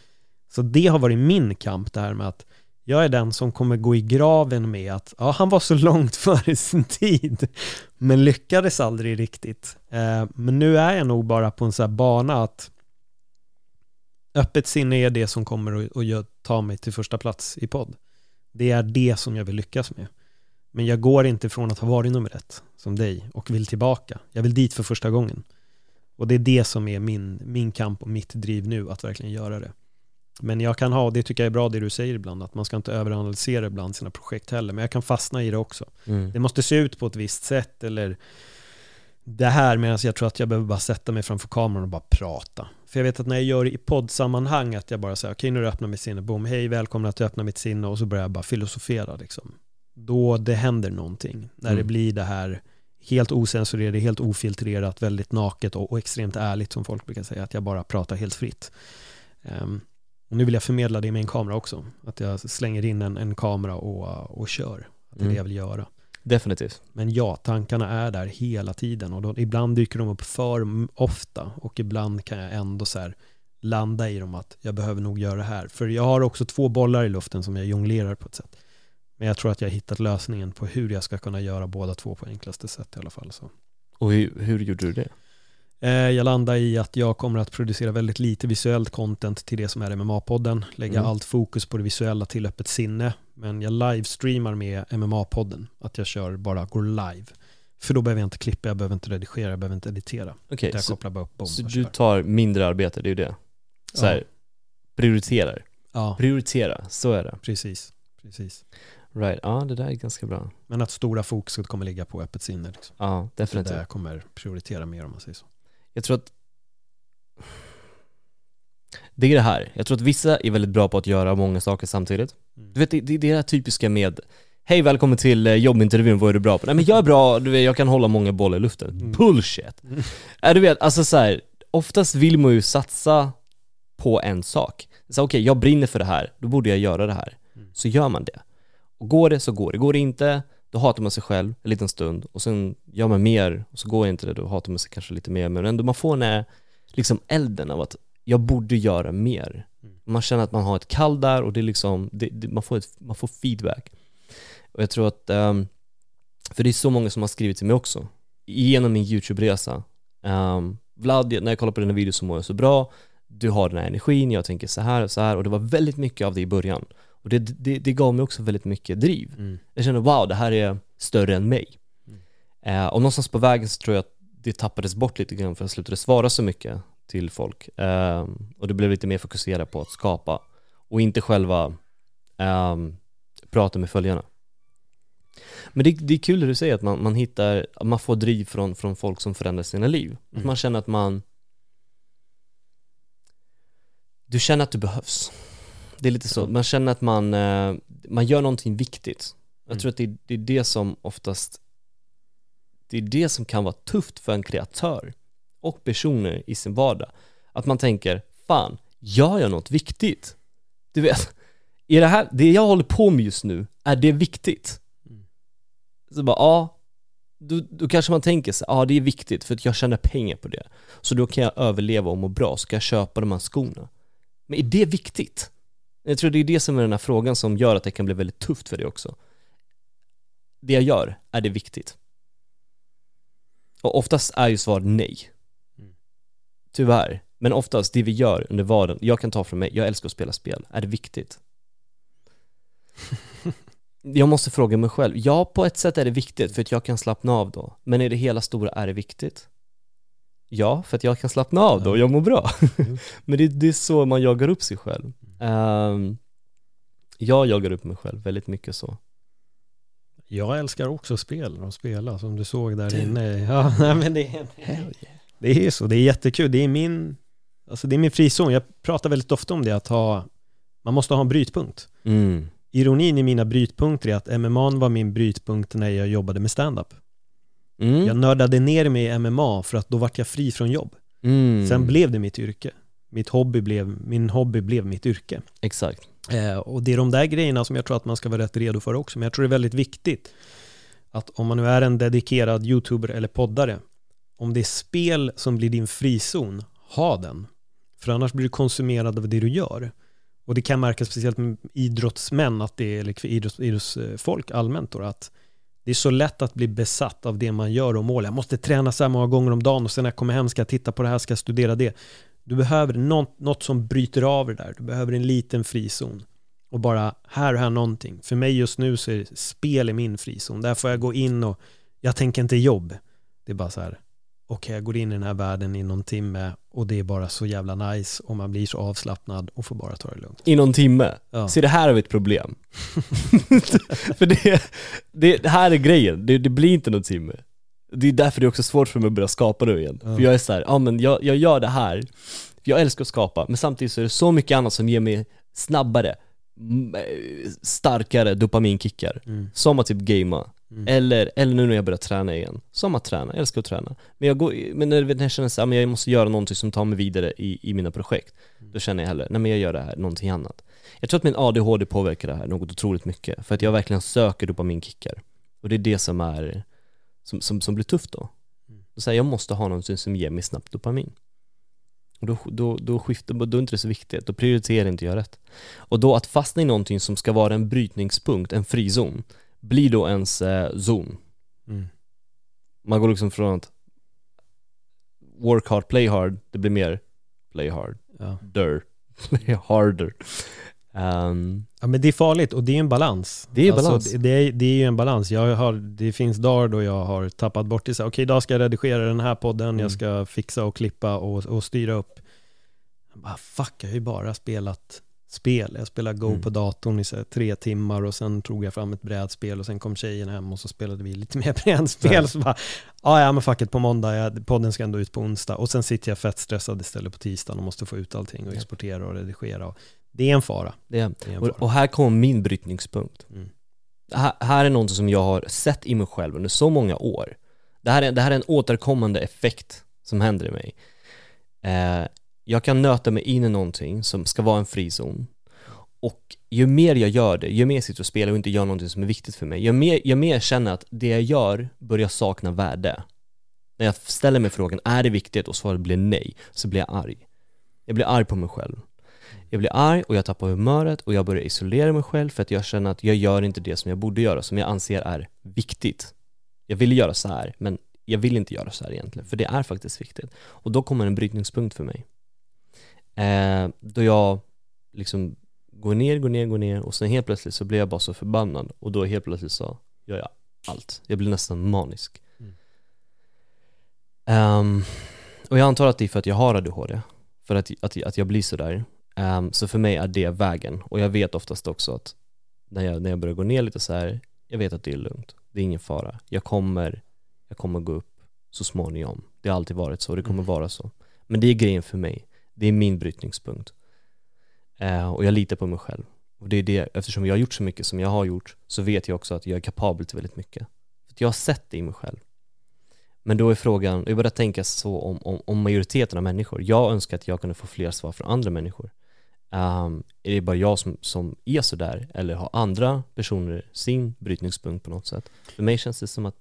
S1: Så det har varit min kamp det här med att jag är den som kommer gå i graven med att ja, han var så långt före sin tid men lyckades aldrig riktigt. Eh, men nu är jag nog bara på en sån här bana att öppet sinne är det som kommer att ta mig till första plats i podd. Det är det som jag vill lyckas med. Men jag går inte från att ha varit nummer ett som dig och vill tillbaka. Jag vill dit för första gången. Och det är det som är min, min kamp och mitt driv nu, att verkligen göra det. Men jag kan ha, och det tycker jag är bra det du säger ibland, att man ska inte överanalysera ibland sina projekt heller, men jag kan fastna i det också. Mm. Det måste se ut på ett visst sätt eller det här medan jag tror att jag behöver bara sätta mig framför kameran och bara prata. För jag vet att när jag gör det i poddsammanhang att jag bara säger okej okay, nu öppnar mitt sinne, boom, hej välkomna att du öppnar mitt sinne och så börjar jag bara filosofera liksom då det händer någonting. När mm. det blir det här helt osensurerat, helt ofiltrerat, väldigt naket och, och, extremt ärligt som folk brukar säga, att jag bara pratar helt fritt. Um, och nu vill jag förmedla det med en kamera också, att jag slänger in en, en kamera och, och kör. Att det är mm. det jag vill göra.
S2: Definitivt.
S1: Men ja, tankarna är där hela tiden och då, ibland dyker de upp för ofta och ibland kan jag ändå så här landa i dem att jag behöver nog göra det här. För jag har också två bollar i luften som jag jonglerar på ett sätt. Men jag tror att jag har hittat lösningen på hur jag ska kunna göra båda två på enklaste sätt i alla fall. Så.
S2: Och hur, hur gjorde du det?
S1: Eh, jag landar i att jag kommer att producera väldigt lite visuellt content till det som är MMA-podden. Lägga mm. allt fokus på det visuella till öppet sinne. Men jag livestreamar med MMA-podden. Att jag kör bara går live. För då behöver jag inte klippa, jag behöver inte redigera, jag behöver inte editera.
S2: Okej, okay, så, upp, så du tar mindre arbete, det är ju det? Så här, ja. prioriterar?
S1: Ja,
S2: Prioritera, så är det.
S1: precis. precis.
S2: Right, ja det där är ganska bra.
S1: Men att stora fokuset kommer ligga på öppet sinne. Liksom.
S2: Ja,
S1: Det
S2: definitivt.
S1: där jag kommer prioritera mer om man säger så.
S2: Jag tror att det är det här, jag tror att vissa är väldigt bra på att göra många saker samtidigt.
S1: Mm.
S2: Du vet, det, det, det är det här typiska med Hej välkommen till eh, jobbintervjun, vad är du bra på? Nej men jag är bra, du vet, jag kan hålla många bollar i luften.
S1: Mm.
S2: Bullshit! Äh, du vet, alltså så här, oftast vill man ju satsa på en sak. Okej, jag brinner för det här, då borde jag göra det här.
S1: Mm.
S2: Så gör man det. Och går det så går det, går det inte, då hatar man sig själv en liten stund och sen gör man mer och så går inte det, då hatar man sig kanske lite mer men ändå man får den här liksom elden av att jag borde göra mer.
S1: Mm.
S2: Man känner att man har ett kall där och det är liksom, det, det, man, får ett, man får feedback. Och jag tror att, ehm, för det är så många som har skrivit till mig också, genom min YouTube-resa. Um, Vlad, när jag kollar på dina videos så mår jag så bra, du har den här energin, jag tänker så här och så här och det var väldigt mycket av det i början. Och det, det, det gav mig också väldigt mycket driv.
S1: Mm.
S2: Jag kände wow, det här är större än mig.
S1: Mm.
S2: Eh, och någonstans på vägen så tror jag att det tappades bort lite grann för jag slutade svara så mycket till folk. Eh, och det blev lite mer fokuserat på att skapa och inte själva eh, prata med följarna. Men det, det är kul det du säger att man, man hittar, att man får driv från, från folk som förändrar sina liv. Att
S1: Mm.
S2: man känner att man Du känner att du behövs. Det är lite så, man känner att man, eh, man gör någonting viktigt. Jag
S1: Mm.
S2: tror att det, det är det som oftast Det är det som kan vara tufft för en kreatör och personer i sin vardag. Att man tänker, fan, gör jag något viktigt? Du vet, är det här, det jag håller på med just nu, är det viktigt?
S1: Mm.
S2: Så bara, ja, då, då kanske man tänker sig, ja det är viktigt för att jag tjänar pengar på det. Så då kan jag överleva och må bra, så kan jag köpa de här skorna. Men är det viktigt? Jag tror det är det som är den här frågan som gör att det kan bli väldigt tufft för dig också. Det jag gör, är det viktigt? Och oftast är ju svaret nej.
S1: Mm.
S2: Tyvärr. Men oftast, det vi gör under vardagen, jag kan ta från mig, jag älskar att spela spel. Är det viktigt? jag måste fråga mig själv, ja på ett sätt är det viktigt för att jag kan slappna av då. Men är det hela stora, är det viktigt? Ja, för att jag kan slappna av då och jag mår bra. Men det, det är så man jagar upp sig själv. Ehm, jag jagar upp mig själv väldigt mycket så.
S1: Jag älskar också spel och spela som du såg där
S2: Du.
S1: inne. Ja, nej, men det, är- det är så, det är jättekul. Det är min, alltså det är min frizon. Jag pratar väldigt ofta om det, att ha, man måste ha en brytpunkt.
S2: Mm.
S1: Ironin i mina brytpunkter är att MMA var min brytpunkt när jag jobbade med stand-up.
S2: Mm.
S1: Jag nördade ner mig i MMA för att då vart jag fri från jobb.
S2: Mm.
S1: Sen blev det mitt yrke. Mitt hobby blev, min hobby blev mitt yrke.
S2: Exakt.
S1: Eh, och det är de där grejerna som jag tror att man ska vara rätt redo för också. Men jag tror det är väldigt viktigt att om man nu är en dedikerad youtuber eller poddare, om det är spel som blir din frizon, ha den. För annars blir du konsumerad av det du gör. Och det kan märkas speciellt med idrottsmän, att det är, eller idrotts, idrottsfolk allmänt då, att det är så lätt att bli besatt av det man gör och mål. Jag måste träna så här många gånger om dagen och sen när jag kommer hem ska jag titta på det här, ska jag studera det. Du behöver något, något som bryter av det där. Du behöver en liten frizon. Och bara, här och här någonting. För mig just nu så är spel i min frizon. Där får jag gå in och, jag tänker inte jobb. Det är bara så här, okej jag går in i den här världen i någon timme och det är bara så jävla nice och man blir så avslappnad och får bara ta det lugnt.
S2: I någon timme.
S1: Ja.
S2: Se det här har vi ett problem. för det, det, det här är grejen, det, det blir inte någon timme. Det är därför det är också svårt för mig att börja skapa nu igen.
S1: Ja.
S2: För jag är så här, ja men jag, jag gör det här, jag älskar att skapa, men samtidigt så är det så mycket annat som ger mig snabbare, eh, starkare dopaminkickar.
S1: Mm.
S2: Som att typ gamea,
S1: Mm.
S2: eller, eller nu när jag börjar träna igen. Som att träna, jag älskar att träna. Men, jag går, men när när jag känner men jag måste göra någonting som tar mig vidare i, i mina projekt, då känner jag hellre, nej men jag gör det här, någonting annat. Jag tror att min ADHD påverkar det här något otroligt mycket, för att jag verkligen söker dopaminkickar. Och det är det som är, som, som, som blir tufft då. Så här, jag måste ha någonting som ger mig snabbt dopamin. Och då, då, då, skiftar, då är inte det så viktigt, då prioriterar inte jag rätt. Och då att fastna i någonting som ska vara en brytningspunkt, en frizon, blir då ens eh, zon.
S1: Mm.
S2: Man går liksom från att work hard, play hard, det blir mer play hard,
S1: Ja.
S2: der, play harder. Ehm,
S1: ja men det är farligt och det är en balans.
S2: Det är
S1: Alltså,
S2: balans.
S1: det, det, är, det är ju en balans. Jag har, det finns dagar då jag har tappat bort det. Okej, idag ska jag redigera den här podden,
S2: Mm.
S1: jag ska fixa och klippa och, och styra upp. Jag bara, fuck, jag har ju bara spelat spel. Jag spelade Go
S2: Mm.
S1: på datorn i så tre timmar och sen tog jag fram ett brädspel och sen kom tjejen hem och så spelade vi lite mer brädspel. Så bara, ja, ja men fuck it, på måndag, jag, podden ska ändå ut på onsdag. Och sen sitter jag fett stressad istället på tisdagen och måste få ut allting och
S2: Ja.
S1: exportera och redigera. Och det är en fara.
S2: Det är,
S1: Det är en
S2: och,
S1: fara.
S2: och här kommer min brytningspunkt.
S1: Mm.
S2: här, här är något som jag har sett i mig själv under så många år. Det här är, det här är en återkommande effekt som händer i mig. Eh, jag kan nöta mig in i någonting som ska vara en frizon. Och ju mer jag gör det, ju mer jag sitter och spelar och inte gör någonting som är viktigt för mig, ju mer, ju mer jag känner att det jag gör börjar sakna värde. När jag ställer mig frågan, är det viktigt? Och svaret blir nej, så blir jag arg. Jag blir arg på mig själv. Jag blir arg och jag tappar humöret och jag börjar isolera mig själv för att jag känner att jag gör inte det som jag borde göra, som jag anser är viktigt. Jag vill göra så här, men jag vill inte göra så här egentligen, för det är faktiskt viktigt. Och då kommer en brytningspunkt för mig. Eh, då jag liksom går ner, går ner, går ner och sen helt plötsligt så blir jag bara så förbannad och då helt plötsligt så gör jag allt. Jag blir nästan manisk.
S1: Mm.
S2: Ehm, och jag antar att det är för att jag har ADHD, för att, att, att jag blir sådär. Um, så för mig är det vägen och jag vet oftast också att när jag, när jag börjar gå ner lite så här, jag vet att det är lugnt, det är ingen fara. Jag kommer, jag kommer gå upp så småningom. Det har alltid varit så och det kommer
S1: Mm.
S2: vara så. Men det är grejen för mig, det är min brytningspunkt. Eh, och jag litar på mig själv. Och det är det, eftersom jag har gjort så mycket som jag har gjort så vet jag också att jag är kapabel till väldigt mycket. För jag har sett det i mig själv. Men då är frågan, jag börjar tänka så om, om, om majoriteten av människor. Jag önskar att jag kunde få fler svar från andra människor. Um, är det bara jag som, som är sådär eller har andra personer sin brytningspunkt på något sätt? För mig känns det som att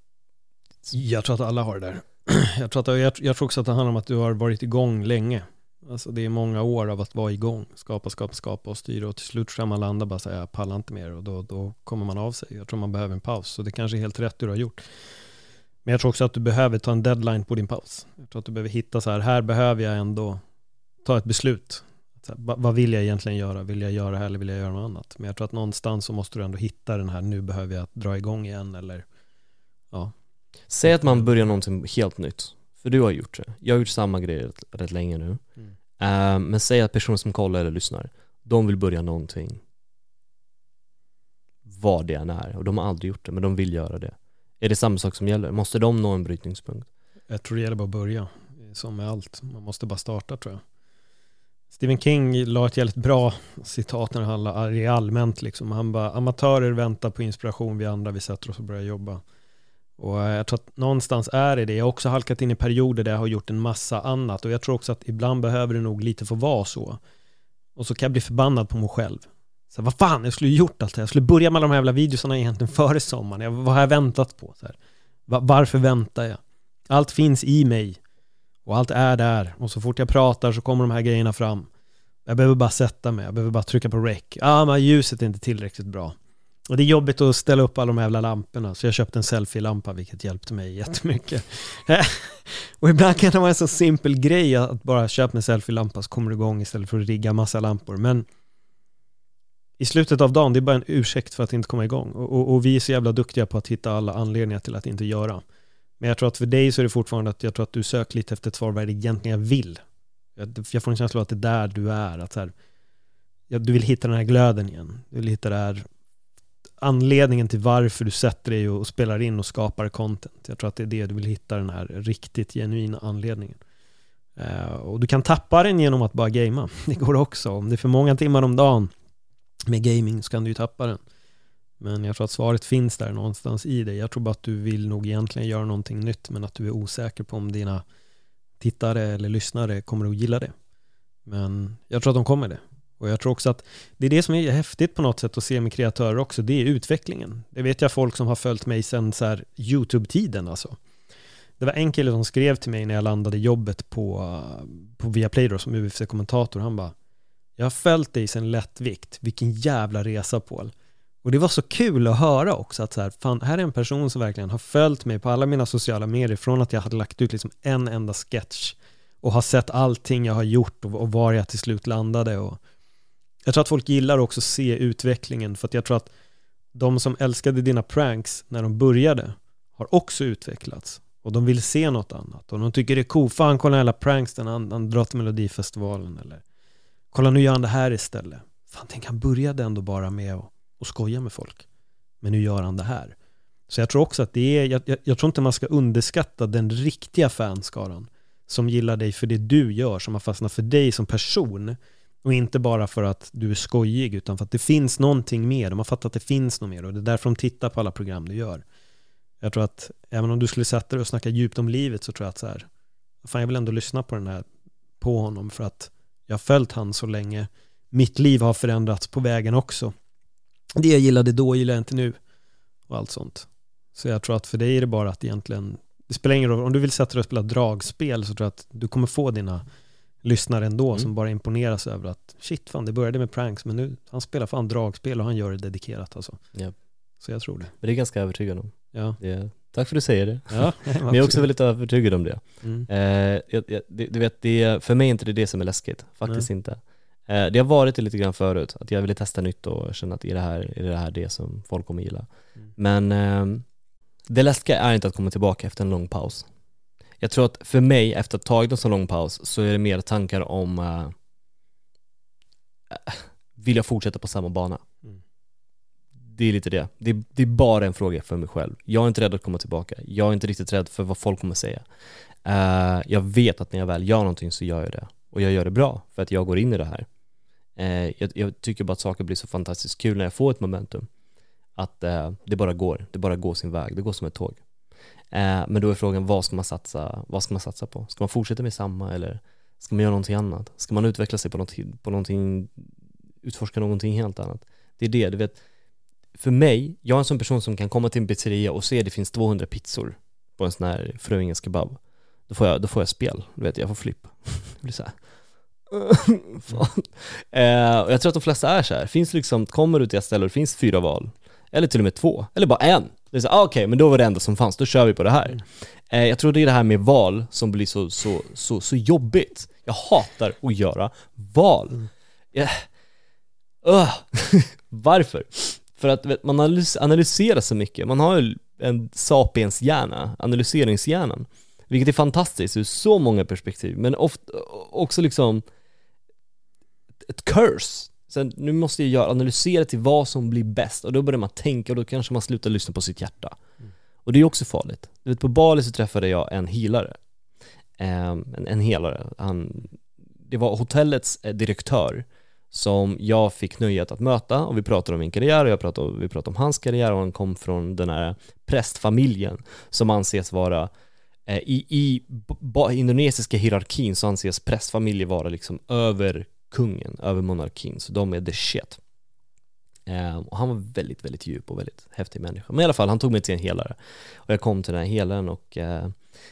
S1: Jag tror att alla har det där. Jag tror, att, jag, jag tror också att det handlar om att du har varit igång länge. Alltså det är många år av att vara igång, skapa, skapa, skapa och styra och till slut ska man landa bara säga jag pallar inte mer och då, då kommer man av sig. Jag tror man behöver en paus, så det kanske är helt rätt du har gjort. Men jag tror också att du behöver ta en deadline på din paus. Jag tror att du behöver hitta så här, här behöver jag ändå ta ett beslut. Här, va- vad vill jag egentligen göra? Vill jag göra det här eller vill jag göra något annat? Men jag tror att någonstans så måste du ändå hitta den här, nu behöver jag dra igång igen eller ja,
S2: Säg att man börjar någonting helt nytt, för du har gjort det. Jag har gjort samma grej rätt, rätt länge nu.
S1: Mm.
S2: Eh, men säg att personer som kollar eller lyssnar, de vill börja någonting. Vad det än är, och de har aldrig gjort det, men de vill göra det. Är det samma sak som gäller? Måste de nå en brytningspunkt?
S1: Jag tror det gäller bara att börja. Som med allt. Man måste bara starta tror jag. Stephen King la ett jävligt bra citat när det handlar allmänt liksom. Han bara, amatörer väntar på inspiration, vi andra vi sätter oss och börjar jobba. Och eh, jag tror att någonstans är det det. Jag har också halkat in i perioder där jag har gjort en massa annat och jag tror också att ibland behöver det nog lite få vara så. Och så kan jag bli förbannad på mig själv. Så här, vad fan, jag skulle ju gjort allt det här. Jag skulle börja med alla de här jävla videosarna egentligen före sommaren. Jag, vad har jag väntat på? Så här. Va- varför väntar jag? Allt finns i mig och allt är där och så fort jag pratar så kommer de här grejerna fram. Jag behöver bara sätta mig, jag behöver bara trycka på rec. Ja, ah, men ljuset är inte tillräckligt bra. Och det är jobbigt att ställa upp alla de här jävla lamporna, så jag köpte en selfie-lampa vilket hjälpte mig jättemycket. och ibland kan det vara en så simpel grej att bara köpa en selfie-lampa så kommer du igång istället för att rigga massa lampor. Men i slutet av dagen, det är bara en ursäkt för att inte komma igång. Och, och, och vi är så jävla duktiga på att hitta alla anledningar till att inte göra. Men jag tror att för dig så är det fortfarande att jag tror att du söker lite efter ett svar vad är det egentligen jag vill. Jag, jag får en känsla av att det är där du är. Att så här, ja, du vill hitta den här glöden igen. Du vill hitta det här anledningen till varför du sätter dig och spelar in och skapar content. Jag tror att det är det du vill hitta den här riktigt genuina anledningen. Eh, och du kan tappa den genom att bara gamea. Det går också. Om det är för många timmar om dagen med gaming så kan du ju tappa den. Men jag tror att svaret finns där någonstans i dig. Jag tror bara att du vill nog egentligen göra någonting nytt men att du är osäker på om dina tittare eller lyssnare kommer att gilla det. Men jag tror att de kommer det. Och jag tror också att det är det som är häftigt på något sätt att se med kreatörer också, det är utvecklingen. Det vet jag folk som har följt mig sedan så här YouTube-tiden alltså. Det var en kille som skrev till mig när jag landade jobbet på, på Viaplay då, som UFC-kommentator. Han bara, jag har följt dig sedan lättvikt, vilken jävla resa Paul. Och det var så kul att höra också att så här, fan, här är en person som verkligen har följt mig på alla mina sociala medier från att jag hade lagt ut liksom en enda sketch och har sett allting jag har gjort och, och var jag till slut landade och jag tror att folk gillar också att se utvecklingen för att jag tror att de som älskade dina pranks när de började har också utvecklats och de vill se något annat och de tycker det är coolt, fan kolla alla pranks den han, han drar till Melodifestivalen eller kolla nu gör han det här istället. Fan tänk han började ändå bara med att, och skoja med folk. Men nu gör han det här. Så jag tror också att det är, jag, jag, jag tror inte man ska underskatta den riktiga fanskaran som gillar dig för det du gör, som har fastnat för dig som person och inte bara för att du är skojig utan för att det finns någonting mer, de har fattat att det finns något mer och det är därför de tittar på alla program du gör. Jag tror att även om du skulle sätta dig och snacka djupt om livet så tror jag att så här, fan jag vill ändå lyssna på den här, på honom för att jag har följt han så länge. Mitt liv har förändrats på vägen också. Det jag gillade då gillar jag inte nu och allt sånt. Så jag tror att för dig är det bara att egentligen, det spelar ingen roll, om du vill sätta dig och spela dragspel så tror jag att du kommer få dina lyssnare ändå
S2: Mm.
S1: som bara imponeras över att shit fan det började med pranks men nu, han spelar fan dragspel och han gör det dedikerat alltså.
S2: Ja.
S1: Så jag tror det.
S2: Men det är ganska övertygad om.
S1: Ja,
S2: Det tack för att du säger det.
S1: ja
S2: Men jag är också väldigt övertygad om det.
S1: mm.
S2: Eh, jag, jag, du vet, det, för mig är inte det det som är läskigt, faktiskt inte. Eh, det har varit det lite grann förut, att jag ville testa nytt och känna att är det här, är det här det som folk kommer gilla?
S1: Mm.
S2: Men eh, det läskiga är inte att komma tillbaka efter en lång paus. Jag tror att för mig, efter att ha tagit en så lång paus, så är det mer tankar om eh, vill jag fortsätta på samma bana?
S1: Mm.
S2: Det är lite det. det. Det är bara en fråga för mig själv. Jag är inte rädd att komma tillbaka. Jag är inte riktigt rädd för vad folk kommer säga. Eh, jag vet att när jag väl gör någonting så gör jag det. Och jag gör det bra, för att jag går in i det här. Eh, jag, jag tycker bara att saker blir så fantastiskt kul när jag får ett momentum. Att eh, det bara går, det bara går sin väg, det går som ett tåg. Eh, men då är frågan, vad ska man satsa, vad ska man satsa på? Ska man fortsätta med samma eller ska man göra någonting annat? Ska man utveckla sig på någonting, på någonting utforska någonting helt annat? Det är det, du vet. För mig, jag är en sån person som kan komma till en pizzeria och se att det finns 200 pizzor på en sån här Fröingens kebab. Då får jag, då får jag spel, du vet, jag får flipp. Det blir så här. Eh, och jag tror att de flesta är så här. Finns liksom, kommer du till ett ställe och det finns fyra val, eller till och med två, eller bara en. Det är så, ah, okej, men då var det enda som fanns, då kör vi på det här. Eh, jag tror det är det här med val som blir så, så, så, så jobbigt. Jag hatar att göra val. Jag, Ugh. Varför? För att vet, man analys- analyserar så mycket, man har ju en sapiens-hjärna, analyseringshjärnan. Vilket är fantastiskt ur så många perspektiv, men ofta också liksom ett curse. Sen, nu måste jag analysera till vad som blir bäst och då börjar man tänka och då kanske man slutar lyssna på sitt hjärta. Och det är också farligt. Du vet, på Bali så träffade jag en healare. Ehm, en, en helare. Han, det var hotellets eh, direktör som jag fick nöjet att möta och vi pratade om min karriär och jag pratade, vi pratade om hans karriär och han kom från den här prästfamiljen som anses vara eh, Eh, i, i indonesiska hierarkin så anses prästfamiljer vara liksom över kungen, över monarkin, så de är the shit. Eh, och han var väldigt, väldigt djup och väldigt häftig människa. Men i alla fall, han tog mig till en helare. Och jag kom till den här helaren och eh,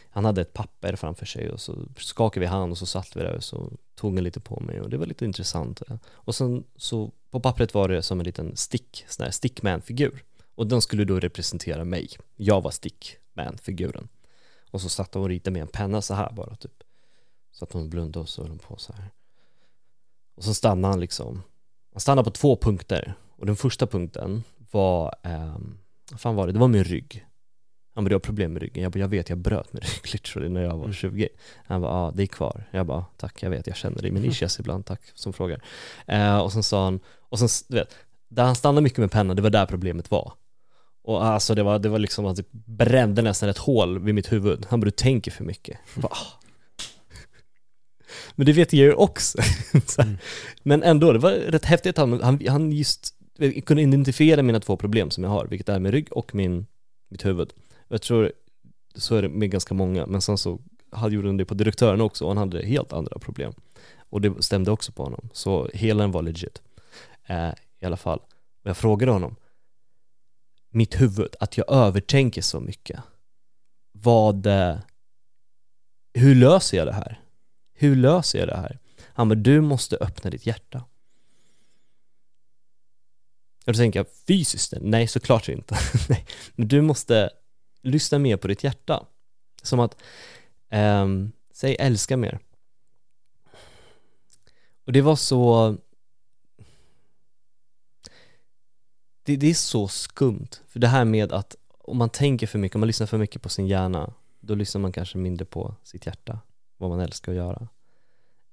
S2: han hade ett papper framför sig och så skakade vi hand och så satt vi där och så tog han lite på mig och det var lite intressant. Och sen så på pappret var det som en liten stick, sån här stickman-figur. Och den skulle då representera mig. Jag var stickman-figuren. Och så satt hon och ritade med en penna så här bara typ. Så att hon blundade och så höll hon på så här. Och så stannade han liksom. Han stannade på två punkter. Och den första punkten var, eh, vad fan var det? Det var min rygg. Han bara, du har problem med ryggen. Jag bara, jag vet, jag bröt min rygg literally när jag var 20. Han bara, ja det är kvar. Jag bara, tack, jag vet, jag känner det i min ischias ibland, tack som frågar. Eh, och sen sa han, och sen, du vet, där han stannade mycket med pennan, det var där problemet var. Och alltså det var, det var liksom att det brände nästan ett hål vid mitt huvud. Han bara, du tänker för mycket. Bara, ah. Men det vet jag ju också. Så här. Men ändå, det var rätt häftigt han, han, han just kunde identifiera mina två problem som jag har, vilket är min rygg och min, mitt huvud. Jag tror så är det med ganska många, men sen så hade gjorde han det på direktören också och han hade helt andra problem. Och det stämde också på honom, så hela den var legit. Eh, I alla fall. Och jag frågade honom, mitt huvud, att jag övertänker så mycket. Vad, eh, hur löser jag det här? Hur löser jag det här? Han bara, du måste öppna ditt hjärta. Och då tänker jag, fysiskt? Nej, såklart inte. Nej. Men du måste lyssna mer på ditt hjärta. Som att, eh, säg älska mer. Och det var så det, det är så skumt, för det här med att om man tänker för mycket, om man lyssnar för mycket på sin hjärna, då lyssnar man kanske mindre på sitt hjärta, vad man älskar att göra.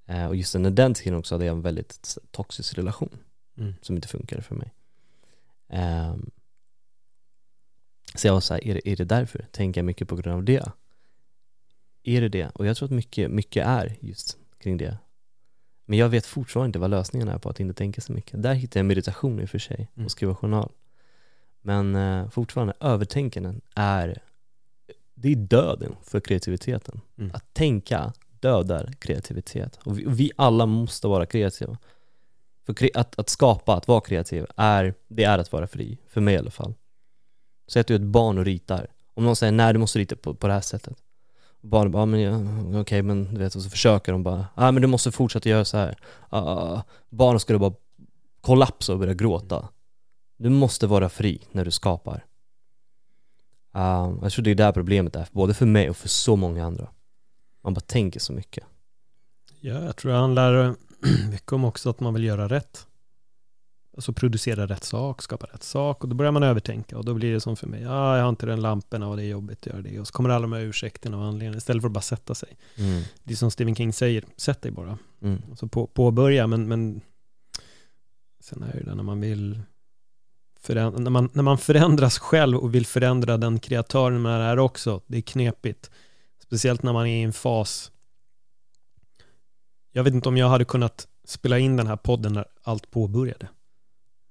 S2: Eh, och just under den tiden också hade jag en väldigt toxisk relation.
S1: Mm.
S2: som inte funkade för mig. Ehm, så jag var så här, är det, är det därför? Tänker jag mycket på grund av det? Är det det? Och jag tror att mycket, mycket är just kring det. Men jag vet fortfarande inte vad lösningen är på att inte tänka så mycket. Där hittar jag meditation i och för sig,
S1: Mm.
S2: och skriva journal. Men eh, fortfarande, övertänkanden är, det är döden för kreativiteten.
S1: Mm.
S2: Att tänka dödar kreativitet. Och vi, och vi alla måste vara kreativa. För kre, att, att skapa, att vara kreativ, är, det är att vara fri. För mig i alla fall. Säg att du är ett barn och ritar. Om någon säger nej du måste rita på, på det här sättet. Barnen bara, ja, men ja, okej men du vet, och så försöker de bara, ah, men du måste fortsätta göra så här. Ah, ah, ah. barnen skulle bara kollapsa och börja gråta. Du måste vara fri när du skapar. Uh, jag tror det är där problemet är, både för mig och för så många andra. Man bara tänker så mycket.
S1: Ja, jag tror det handlar mycket om också att man vill göra rätt. Alltså producera rätt sak, skapa rätt sak och då börjar man övertänka och då blir det som för mig, ja, jag har inte den lamporna och det är jobbigt att göra det och så kommer alla de här ursäkterna och anledningarna istället för att bara sätta sig.
S2: Mm.
S1: Det är som Stephen King säger, sätt dig bara.
S2: Mm.
S1: Alltså på, påbörja, men, men sen är det det när man vill förändra, när, man, när man förändras själv och vill förändra den kreatören man är också, det är knepigt. Speciellt när man är i en fas jag vet inte om jag hade kunnat spela in den här podden när allt påbörjade.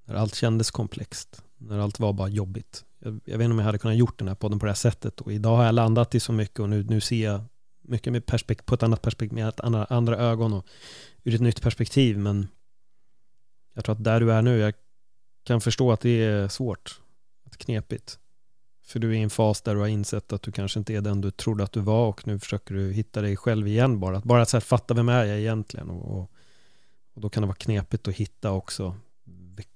S1: När allt kändes komplext. När allt var bara jobbigt. Jag, jag vet inte om jag hade kunnat gjort den här podden på det här sättet. Och idag har jag landat i så mycket och nu, nu ser jag mycket med perspekt, på ett annat perspektiv, med ett andra, andra ögon och ur ett nytt perspektiv. Men jag tror att där du är nu, jag kan förstå att det är svårt. Att knepigt. För du är i en fas där du har insett att du kanske inte är den du trodde att du var och nu försöker du hitta dig själv igen bara. Att bara att så här, fatta vem är jag egentligen och, och, och då kan det vara knepigt att hitta också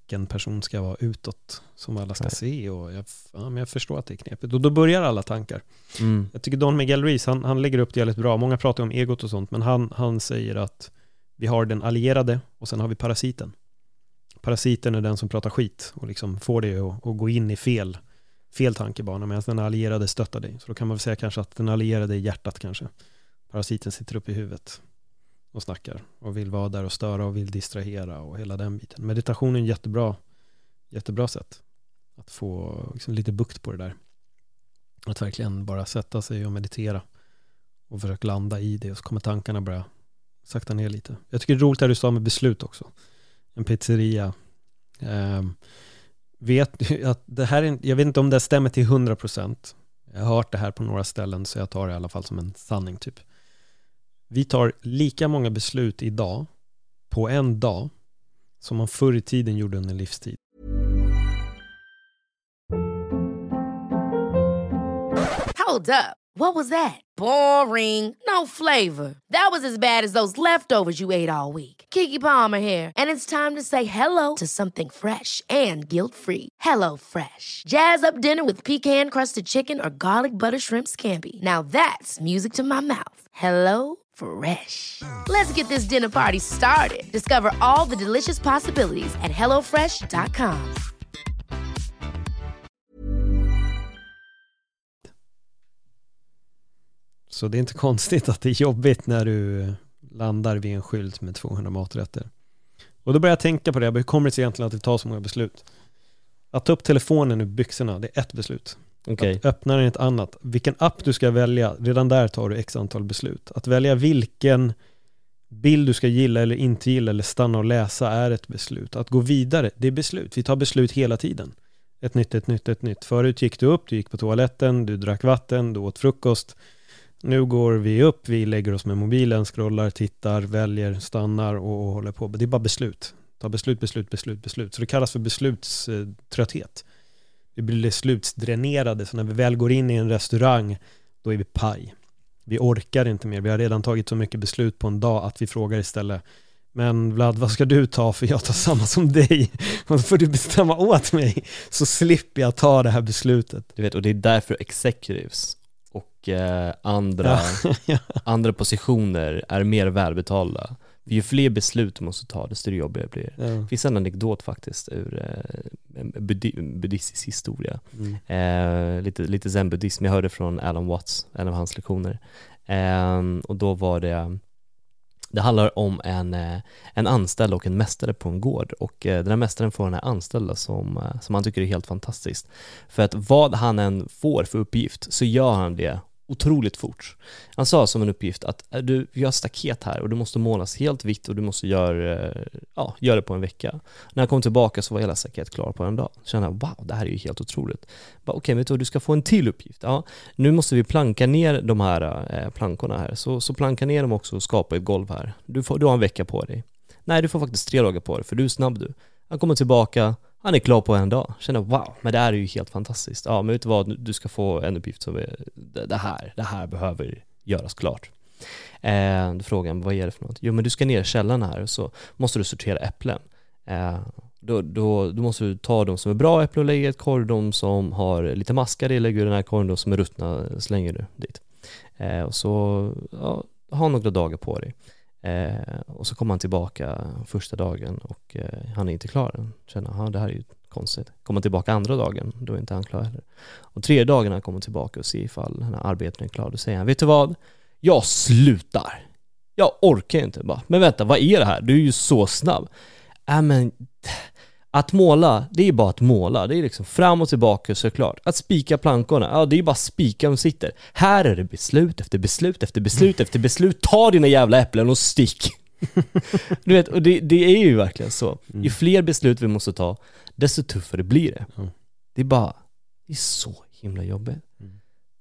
S1: vilken person ska vara utåt som alla ska
S2: Nej.
S1: se och jag, ja, men jag förstår att det är knepigt och då börjar alla tankar.
S2: Mm.
S1: Jag tycker Don Miguel Ruiz, han, han lägger upp det väldigt bra. Många pratar om egot och sånt, men han, han säger att vi har den allierade och sen har vi parasiten. Parasiten är den som pratar skit och liksom får dig att, att gå in i fel, fel tankebana medan den allierade stöttar dig. Så då kan man väl säga kanske att den allierade är hjärtat kanske. Parasiten sitter uppe i huvudet och snackar och vill vara där och störa och vill distrahera och hela den biten. Meditation är en jättebra, jättebra sätt att få liksom lite bukt på det där. Att verkligen bara sätta sig och meditera och försöka landa i det och så kommer tankarna börja sakta ner lite. Jag tycker det är roligt det du sa med beslut också. En pizzeria. Eh, vet att det här är, jag vet inte om det stämmer till 100%. Jag har hört det här på några ställen så jag tar det i alla fall som en sanning typ. Vi tar lika många beslut idag på en dag som man förr i tiden gjorde under livstid.
S3: Hold up. What was that? Boring. No flavor. That was as bad as those leftovers you ate all week. Kiki Palmer here, and it's time to say hello to something fresh and guilt-free. Hello Fresh. Jazz up dinner with pecan-crusted chicken or garlic butter shrimp scampi. Now that's music to my mouth. Hello Fresh. Let's get this dinner party started. Discover all the delicious possibilities at hellofresh.com.
S1: Så det är inte konstigt att det är jobbigt när du landar vid en skylt med 200 maträtter. Och då börjar jag tänka på det, hur kommer det sig egentligen att det tar så många beslut? Att ta upp telefonen ur byxorna, det är ett beslut.
S2: Okay.
S1: Att öppna den är ett annat. Vilken app du ska välja, redan där tar du x antal beslut. Att välja vilken bild du ska gilla eller inte gilla eller stanna och läsa är ett beslut. Att gå vidare, det är beslut. Vi tar beslut hela tiden. Ett nytt, ett nytt, ett nytt. Förut gick du upp, du gick på toaletten, du drack vatten, du åt frukost. Nu går vi upp, vi lägger oss med mobilen, scrollar, tittar, väljer, stannar och, och håller på. Det är bara beslut. Ta beslut, beslut, beslut, beslut. Så det kallas för beslutströtthet. Vi blir beslutsdränerade, så när vi väl går in i en restaurang, då är vi paj. Vi orkar inte mer, vi har redan tagit så mycket beslut på en dag att vi frågar istället men Vlad, vad ska du ta för jag tar samma som dig? Och då får du bestämma åt mig så slipper jag ta det här beslutet.
S2: Du vet, och det är därför executives och eh, andra,
S1: Ja.
S2: andra positioner är mer välbetalda. Ju fler beslut du måste ta, desto jobbigare blir det.
S1: Ja.
S2: Det finns en anekdot faktiskt ur eh, buddhistisk historia.
S1: Mm.
S2: Eh, lite, lite zen-buddhism, jag hörde från Alan Watts, en av hans lektioner. Eh, och då var det, Det handlar om en, eh, en anställd och en mästare på en gård och eh, den här mästaren får den här anställda som, eh, som han tycker är helt fantastiskt. För att vad han än får för uppgift så gör han det otroligt fort. Han sa som en uppgift att äh, du, vi har staket här och du måste målas helt vitt och du måste göra, eh, ja, gör det på en vecka. När han kom tillbaka så var hela staketet klar på en dag. Så kände jag, wow, det här är ju helt otroligt. Okej, okay, vet du du ska få en till uppgift. Ja, nu måste vi planka ner de här eh, plankorna här. Så, så planka ner dem också och skapa ett golv här. Du, får, du har en vecka på dig. Nej, du får faktiskt tre dagar på dig, för du är snabb du. Han kommer tillbaka, han är klar på en dag. Känner wow, men det här är ju helt fantastiskt. Ja, men vet du vad, du ska få en uppgift som är det här, det här behöver göras klart. Eh, då frågar han, vad är det för något? Jo, men du ska ner i källaren här och så måste du sortera äpplen. Eh, då, då, då måste du ta de som är bra äpplen och lägga i ett korg, de som har lite maskar i lägger du i den här korgen, de som är ruttna slänger du dit. Eh, och så, ja, ha några dagar på dig. Eh, och så kommer han tillbaka första dagen och eh, han är inte klar än. Känner, att det här är ju konstigt. Kommer tillbaka andra dagen, då är inte han klar heller. Och tredje dagen när han kommer tillbaka och ser ifall den här arbeten är klar, då säger han, vet du vad? Jag slutar. Jag orkar inte bara. Men vänta, vad är det här? Du är ju så snabb. Äh men, att måla, det är bara att måla. Det är liksom fram och tillbaka såklart. Att spika plankorna, ja det är bara spika de sitter. Här är det beslut efter beslut efter beslut efter beslut. Ta dina jävla äpplen och stick! du vet, och det, det, är ju verkligen så. Ju fler beslut vi måste ta, desto tuffare blir det. Det är bara, det är så himla jobbigt.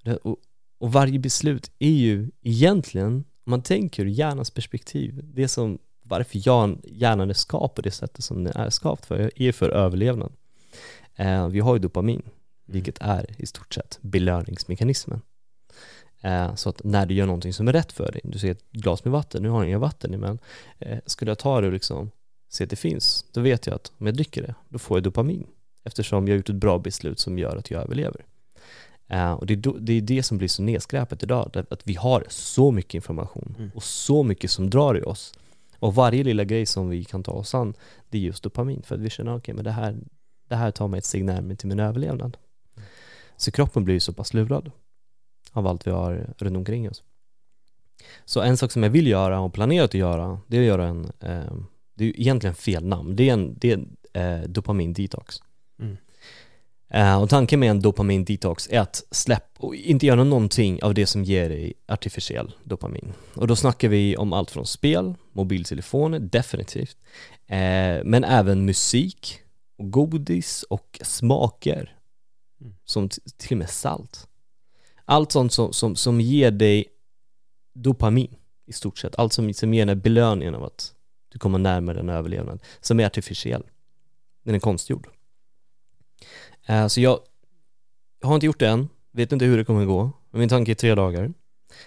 S2: Det, och, och varje beslut är ju egentligen, om man tänker ur hjärnans perspektiv, det som varför hjärnan är skapt på det sättet som den är skapt för, är för överlevnad. Eh, vi har ju dopamin, mm. vilket är i stort sett belöningsmekanismen. Eh, så att när du gör någonting som är rätt för dig, du ser ett glas med vatten, nu har jag inga vatten i men eh, skulle jag ta det och liksom se att det finns, då vet jag att om jag dricker det, då får jag dopamin. Eftersom jag har gjort ett bra beslut som gör att jag överlever. Uh, och det är, do, det är, det som blir så nedskräpet idag, att vi har så mycket information mm. och så mycket som drar i oss och varje lilla grej som vi kan ta oss an, det är just dopamin. För att vi känner, okej okay, men det här, det här tar mig ett steg närmare till min överlevnad. Så kroppen blir ju så pass lurad av allt vi har runt omkring oss. Så en sak som jag vill göra och planerat att göra, det är att göra en, eh, det är ju egentligen fel namn, det är en, det är en eh, dopamin detox. Mm. Uh, och tanken med en dopamin detox är att släppa och inte göra någonting av det som ger dig artificiell dopamin. Och då snackar vi om allt från spel, mobiltelefoner, definitivt, uh, men även musik, och godis och smaker, mm. som till och med salt. Allt sånt som, som, som ger dig dopamin i stort sett, allt som, som ger dig belöningen av att du kommer närmare en överlevnad, som är artificiell. Den är konstgjord. Eh, så jag, har inte gjort det än, vet inte hur det kommer gå. Men min tanke är tre dagar.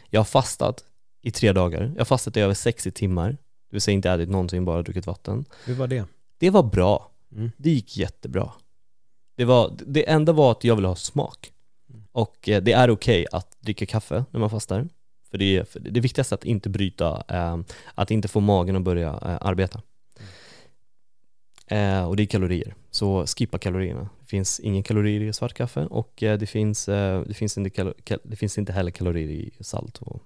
S2: Jag har fastat i tre dagar. Jag har fastat i över 60 timmar. Det vill säga inte ätit någonting, bara druckit vatten.
S1: Hur var det?
S2: Det var bra. Mm. Det gick jättebra. Det, var, det enda var att jag ville ha smak. Och eh, det är okej okay att dricka kaffe när man fastar. För det är det viktigaste att inte bryta, eh, att inte få magen att börja arbeta. Eh, och det är kalorier, så skippa kalorierna. Det finns ingen kalorier i svart kaffe och eh, det, finns, eh, det, finns inte det finns inte heller kalorier i salt och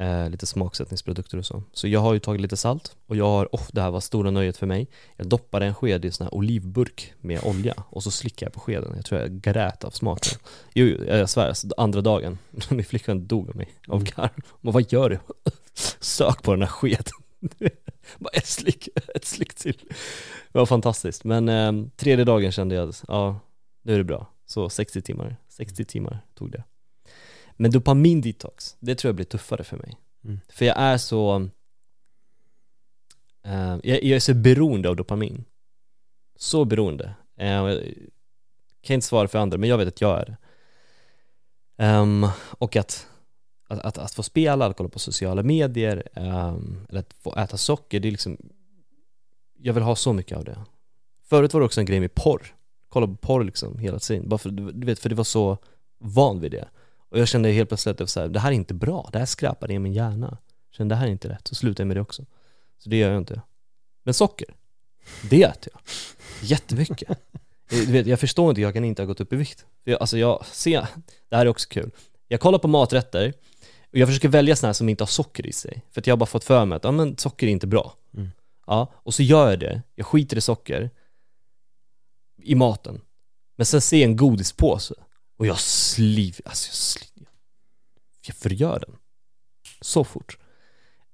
S2: eh, lite smaksättningsprodukter och så. Så jag har ju tagit lite salt och jag har, oh, det här var stora nöjet för mig. Jag doppade en sked i en sån här olivburk med olja och så slickade jag på skeden. Jag tror jag grät av smaken. Jo, jag svär, andra dagen, min flickvän dog av mig, av garv. Men vad gör du? Sök på den här skeden. Bara ett slick, ett slick till. Det var fantastiskt. Men eh, tredje dagen kände jag, ja, nu är det bra. Så 60 timmar, 60 timmar tog det. Men dopamin detox, det tror jag blir tuffare för mig. Mm. För jag är så, eh, jag, jag, är så beroende av dopamin. Så beroende. Eh, jag kan inte svara för andra, men jag vet att jag är det. Um, och att att, att, att få spela, att kolla på sociala medier, um, eller att få äta socker, det är liksom Jag vill ha så mycket av det. Förut var det också en grej med porr. Kolla på porr liksom hela tiden, bara för, du vet, för det var så van vid det. Och jag kände helt plötsligt att så här, det här är inte bra, det här skräpar ner min hjärna. Jag kände det här är inte rätt, så slutade jag med det också. Så det gör jag inte. Men socker, det äter jag. Jättemycket. Eh, du vet, jag förstår inte, jag kan inte ha gått upp i vikt. Jag, alltså jag ser, det här är också kul. Jag kollar på maträtter. Och jag försöker välja sådana här som inte har socker i sig. För att jag har bara fått för mig att, ja men socker är inte bra.
S1: Mm.
S2: Ja, och så gör jag det. Jag skiter i socker i maten. Men sen ser jag en godispåse och jag sliv, alltså jag sliv, jag förgör den. Så fort.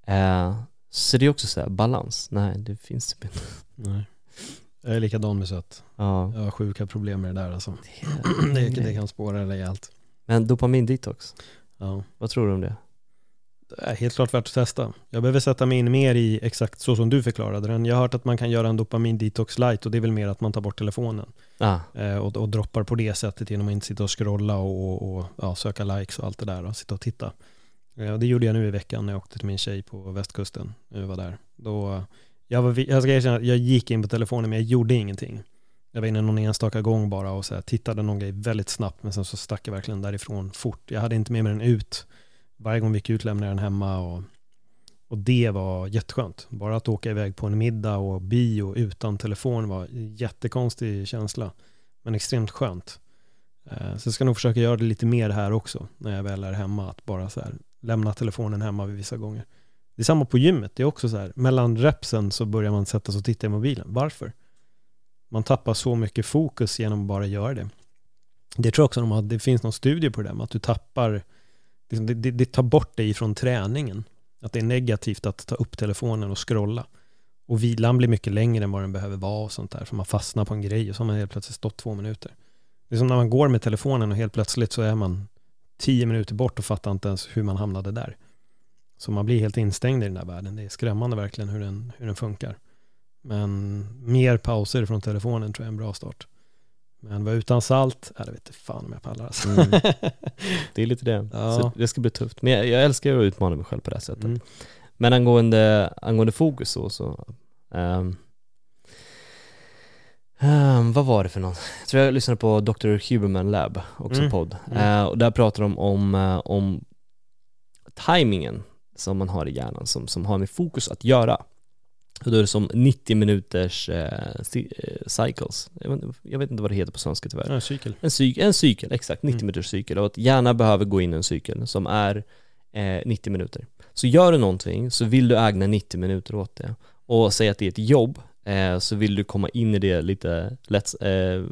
S2: Eh, så det är också så här, balans. Nej, det finns typ inte.
S1: Nej. Jag är likadan med sött.
S2: Ja.
S1: Jag har sjuka problem med det där alltså. Det, det kan spåra rejält.
S2: Men dopamin-detox,
S1: Ja.
S2: vad tror du om det?
S1: Det är helt klart värt att testa. Jag behöver sätta mig in mer i exakt så som du förklarade den. Jag har hört att man kan göra en dopamin detox light och det är väl mer att man tar bort telefonen
S2: Ah,
S1: eh, och, och droppar på det sättet genom att inte sitta och scrolla och, och, och ja, söka likes och allt det där och sitta och titta. Eh, och det gjorde jag nu i veckan när jag åkte till min tjej på västkusten. Jag var där. Då, jag, var, jag ska erkänna att jag gick in på telefonen men jag gjorde ingenting. Jag var inne någon enstaka gång bara och så här, tittade någon grej väldigt snabbt men sen så stack jag verkligen därifrån fort. Jag hade inte med mig den ut. Varje gång vi gick ut lämnade jag den hemma och, och det var jätteskönt. Bara att åka iväg på en middag och bio utan telefon var en jättekonstig känsla. Men extremt skönt. Eh, så jag ska nog försöka göra det lite mer här också när jag väl är hemma. Att bara så här, lämna telefonen hemma vid vissa gånger. Det är samma på gymmet. Det är också så här, mellan repsen så börjar man sätta sig och titta i mobilen. Varför? Man tappar så mycket fokus genom att bara göra det. Det tror jag också de har, det finns någon studie på det där, med att du tappar, liksom det, det, det tar bort dig från träningen. Att det är negativt att ta upp telefonen och scrolla. Och vilan blir mycket längre än vad den behöver vara och sånt där. För man fastnar på en grej och så har man helt plötsligt stått två minuter. Det är som när man går med telefonen och helt plötsligt så är man tio minuter bort och fattar inte ens hur man hamnade där. Så man blir helt instängd i den där världen. Det är skrämmande verkligen hur den, hur den funkar. Men mer pauser från telefonen tror jag är en bra start. Men vara utan salt, ja, det vet inte fan om jag pallar alltså.
S2: Mm. det är lite det.
S1: Ja.
S2: Så det ska bli tufft. Men jag, jag älskar att utmana mig själv på det här sättet.
S1: Mm.
S2: Men angående, angående fokus så, så ehm, ehm, vad var det för någon? Jag tror jag lyssnade på Dr. Huberman Lab, också
S1: Mm.
S2: podd. Eh, och där pratar de om, eh, om timingen som man har i hjärnan, som, som har med fokus att göra. Och då är det som 90 minuters eh, eh, cycles. Jag vet, jag vet inte vad det heter på svenska tyvärr.
S1: Ja, cykel.
S2: En, cyk, en cykel, exakt, 90
S1: Mm.
S2: minuters cykel. Och att hjärnan behöver gå in i en cykel som är eh, 90 minuter. Så gör du någonting så vill du ägna 90 minuter åt det. Och säg att det är ett jobb, eh, så vill du komma in i det lite, lätt, eh,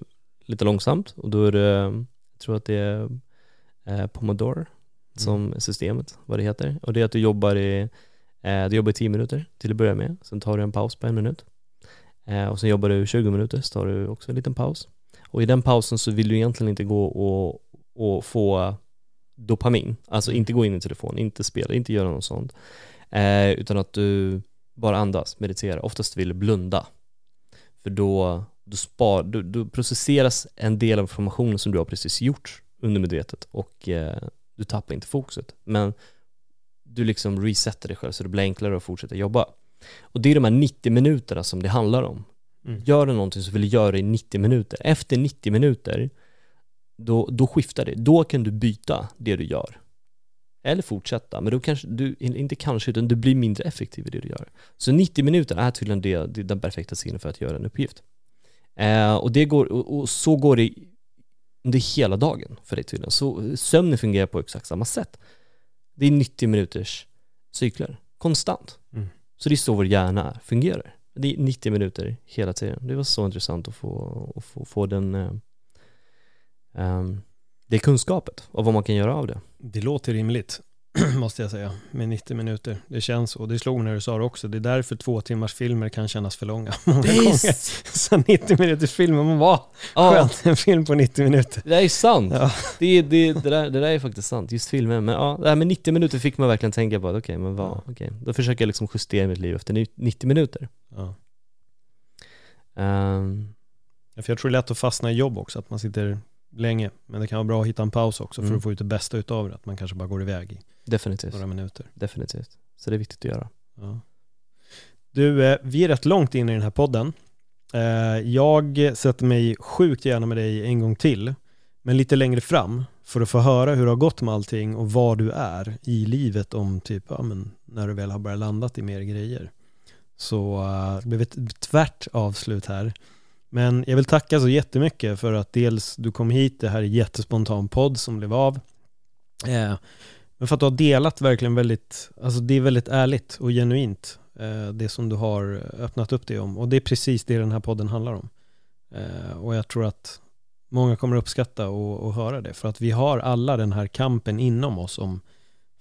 S2: lite långsamt. Och då är det, jag tror att det är eh, Pomodoro som systemet, vad det heter. Och det är att du jobbar i, Eh, du jobbar i 10 minuter till att börja med. Sen tar du en paus på en minut. Eh, och sen jobbar du 20 minuter, så tar du också en liten paus. Och i den pausen så vill du egentligen inte gå och, och få dopamin, alltså inte gå in i telefon, inte spela, inte göra något sånt. Eh, utan att du bara andas, meditera, oftast vill du blunda. För då, då, spar, då, då processeras en del av informationen som du har precis gjort undermedvetet och eh, du tappar inte fokuset. Men du liksom resetar dig själv så det blir enklare att fortsätta jobba. Och det är de här 90 minuterna som det handlar om.
S1: Mm.
S2: Gör du någonting så vill du göra det i 90 minuter. Efter 90 minuter, då, då skiftar det. Då kan du byta det du gör. Eller fortsätta, men då kanske du, inte kanske, utan du blir mindre effektiv i det du gör. Så 90 minuter är tydligen det, det är den perfekta tiden för att göra en uppgift. Eh, och, det går, och, och så går det under hela dagen för dig tydligen. Så sömnen fungerar på exakt samma sätt. Det är 90 minuters cykler, konstant.
S1: Mm.
S2: Så det är så vår hjärna fungerar. Det är 90 minuter hela tiden. Det var så intressant att få, att få, få den, ehm, det kunskapet och vad man kan göra av det.
S1: Det låter rimligt, måste jag säga, med 90 minuter. Det känns, och det slog mig när du sa det också, det är därför två timmars filmer kan kännas för långa många gånger. Så 90 minuters filmer, man var
S2: Ja,
S1: skönt, en film på 90 minuter.
S2: det är sant.
S1: Ja.
S2: Det, det, det, där, det där är faktiskt sant, just filmen. Men ja, det här med 90 minuter fick man verkligen tänka på okej, men vad, okej. Då försöker jag liksom justera mitt liv efter 90 minuter.
S1: Ja.
S2: Ehm,
S1: Ja, För jag tror det är lätt att fastna i jobb också, att man sitter länge. Men det kan vara bra att hitta en paus också för
S2: Mm.
S1: att få ut det bästa utav det. Att man kanske bara går iväg i
S2: definitivt,
S1: några minuter.
S2: definitivt. Så det är viktigt att göra.
S1: Ja. Du, eh, vi är rätt långt in i den här podden. Eh, Jag sätter mig sjukt gärna med dig en gång till, men lite längre fram, för att få höra hur det har gått med allting och vad du är i livet om typ, ja men när du väl har börjat landat i mer grejer. Så eh, det blev ett tvärt avslut här. Men jag vill tacka så jättemycket för att dels du kom hit, det här är jättespontan podd som blev av. Eh, Men för att du har delat verkligen väldigt, alltså det är väldigt ärligt och genuint eh, det som du har öppnat upp dig om. Och det är precis det den här podden handlar om. Eh, och jag tror att många kommer uppskatta och, och höra det. För att vi har alla den här kampen inom oss om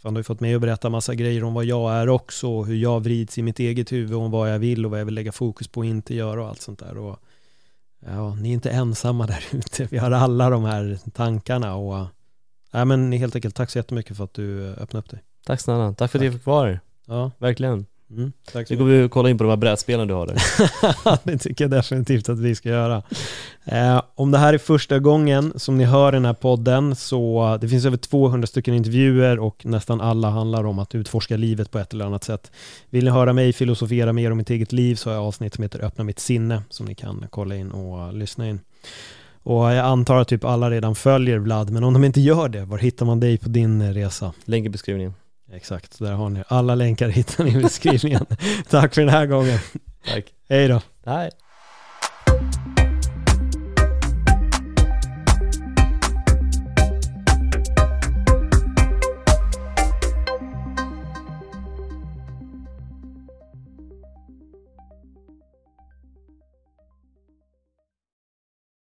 S1: Fan, du har ju fått mig att berätta massa grejer om vad jag är också och hur jag vrids i mitt eget huvud om vad jag vill och vad jag vill lägga fokus på och inte göra och allt sånt där. Och, ja, ni är inte ensamma där ute. Vi har alla de här tankarna och ja, men helt enkelt tack så jättemycket för att du öppnade upp dig.
S2: Tack snälla, tack för att jag fick vara här.
S1: Ja,
S2: Verkligen.
S1: Mm, tack så
S2: Nu går vi och kollar in på de här brädspelen du har där.
S1: det tycker jag definitivt att vi ska göra. Eh, om det här är första gången som ni hör den här podden så det finns över 200 stycken intervjuer och nästan alla handlar om att utforska livet på ett eller annat sätt. Vill ni höra mig filosofera mer om mitt eget liv så har jag avsnitt som heter Öppna mitt sinne som ni kan kolla in och lyssna in. Och jag antar att typ alla redan följer Vlad, men om de inte gör det, var hittar man dig på din resa?
S2: Länk i beskrivningen.
S1: Exakt, där har ni alla länkar hittar ni i beskrivningen. Tack för den här gången.
S2: Tack.
S1: Hej då.
S2: Nej.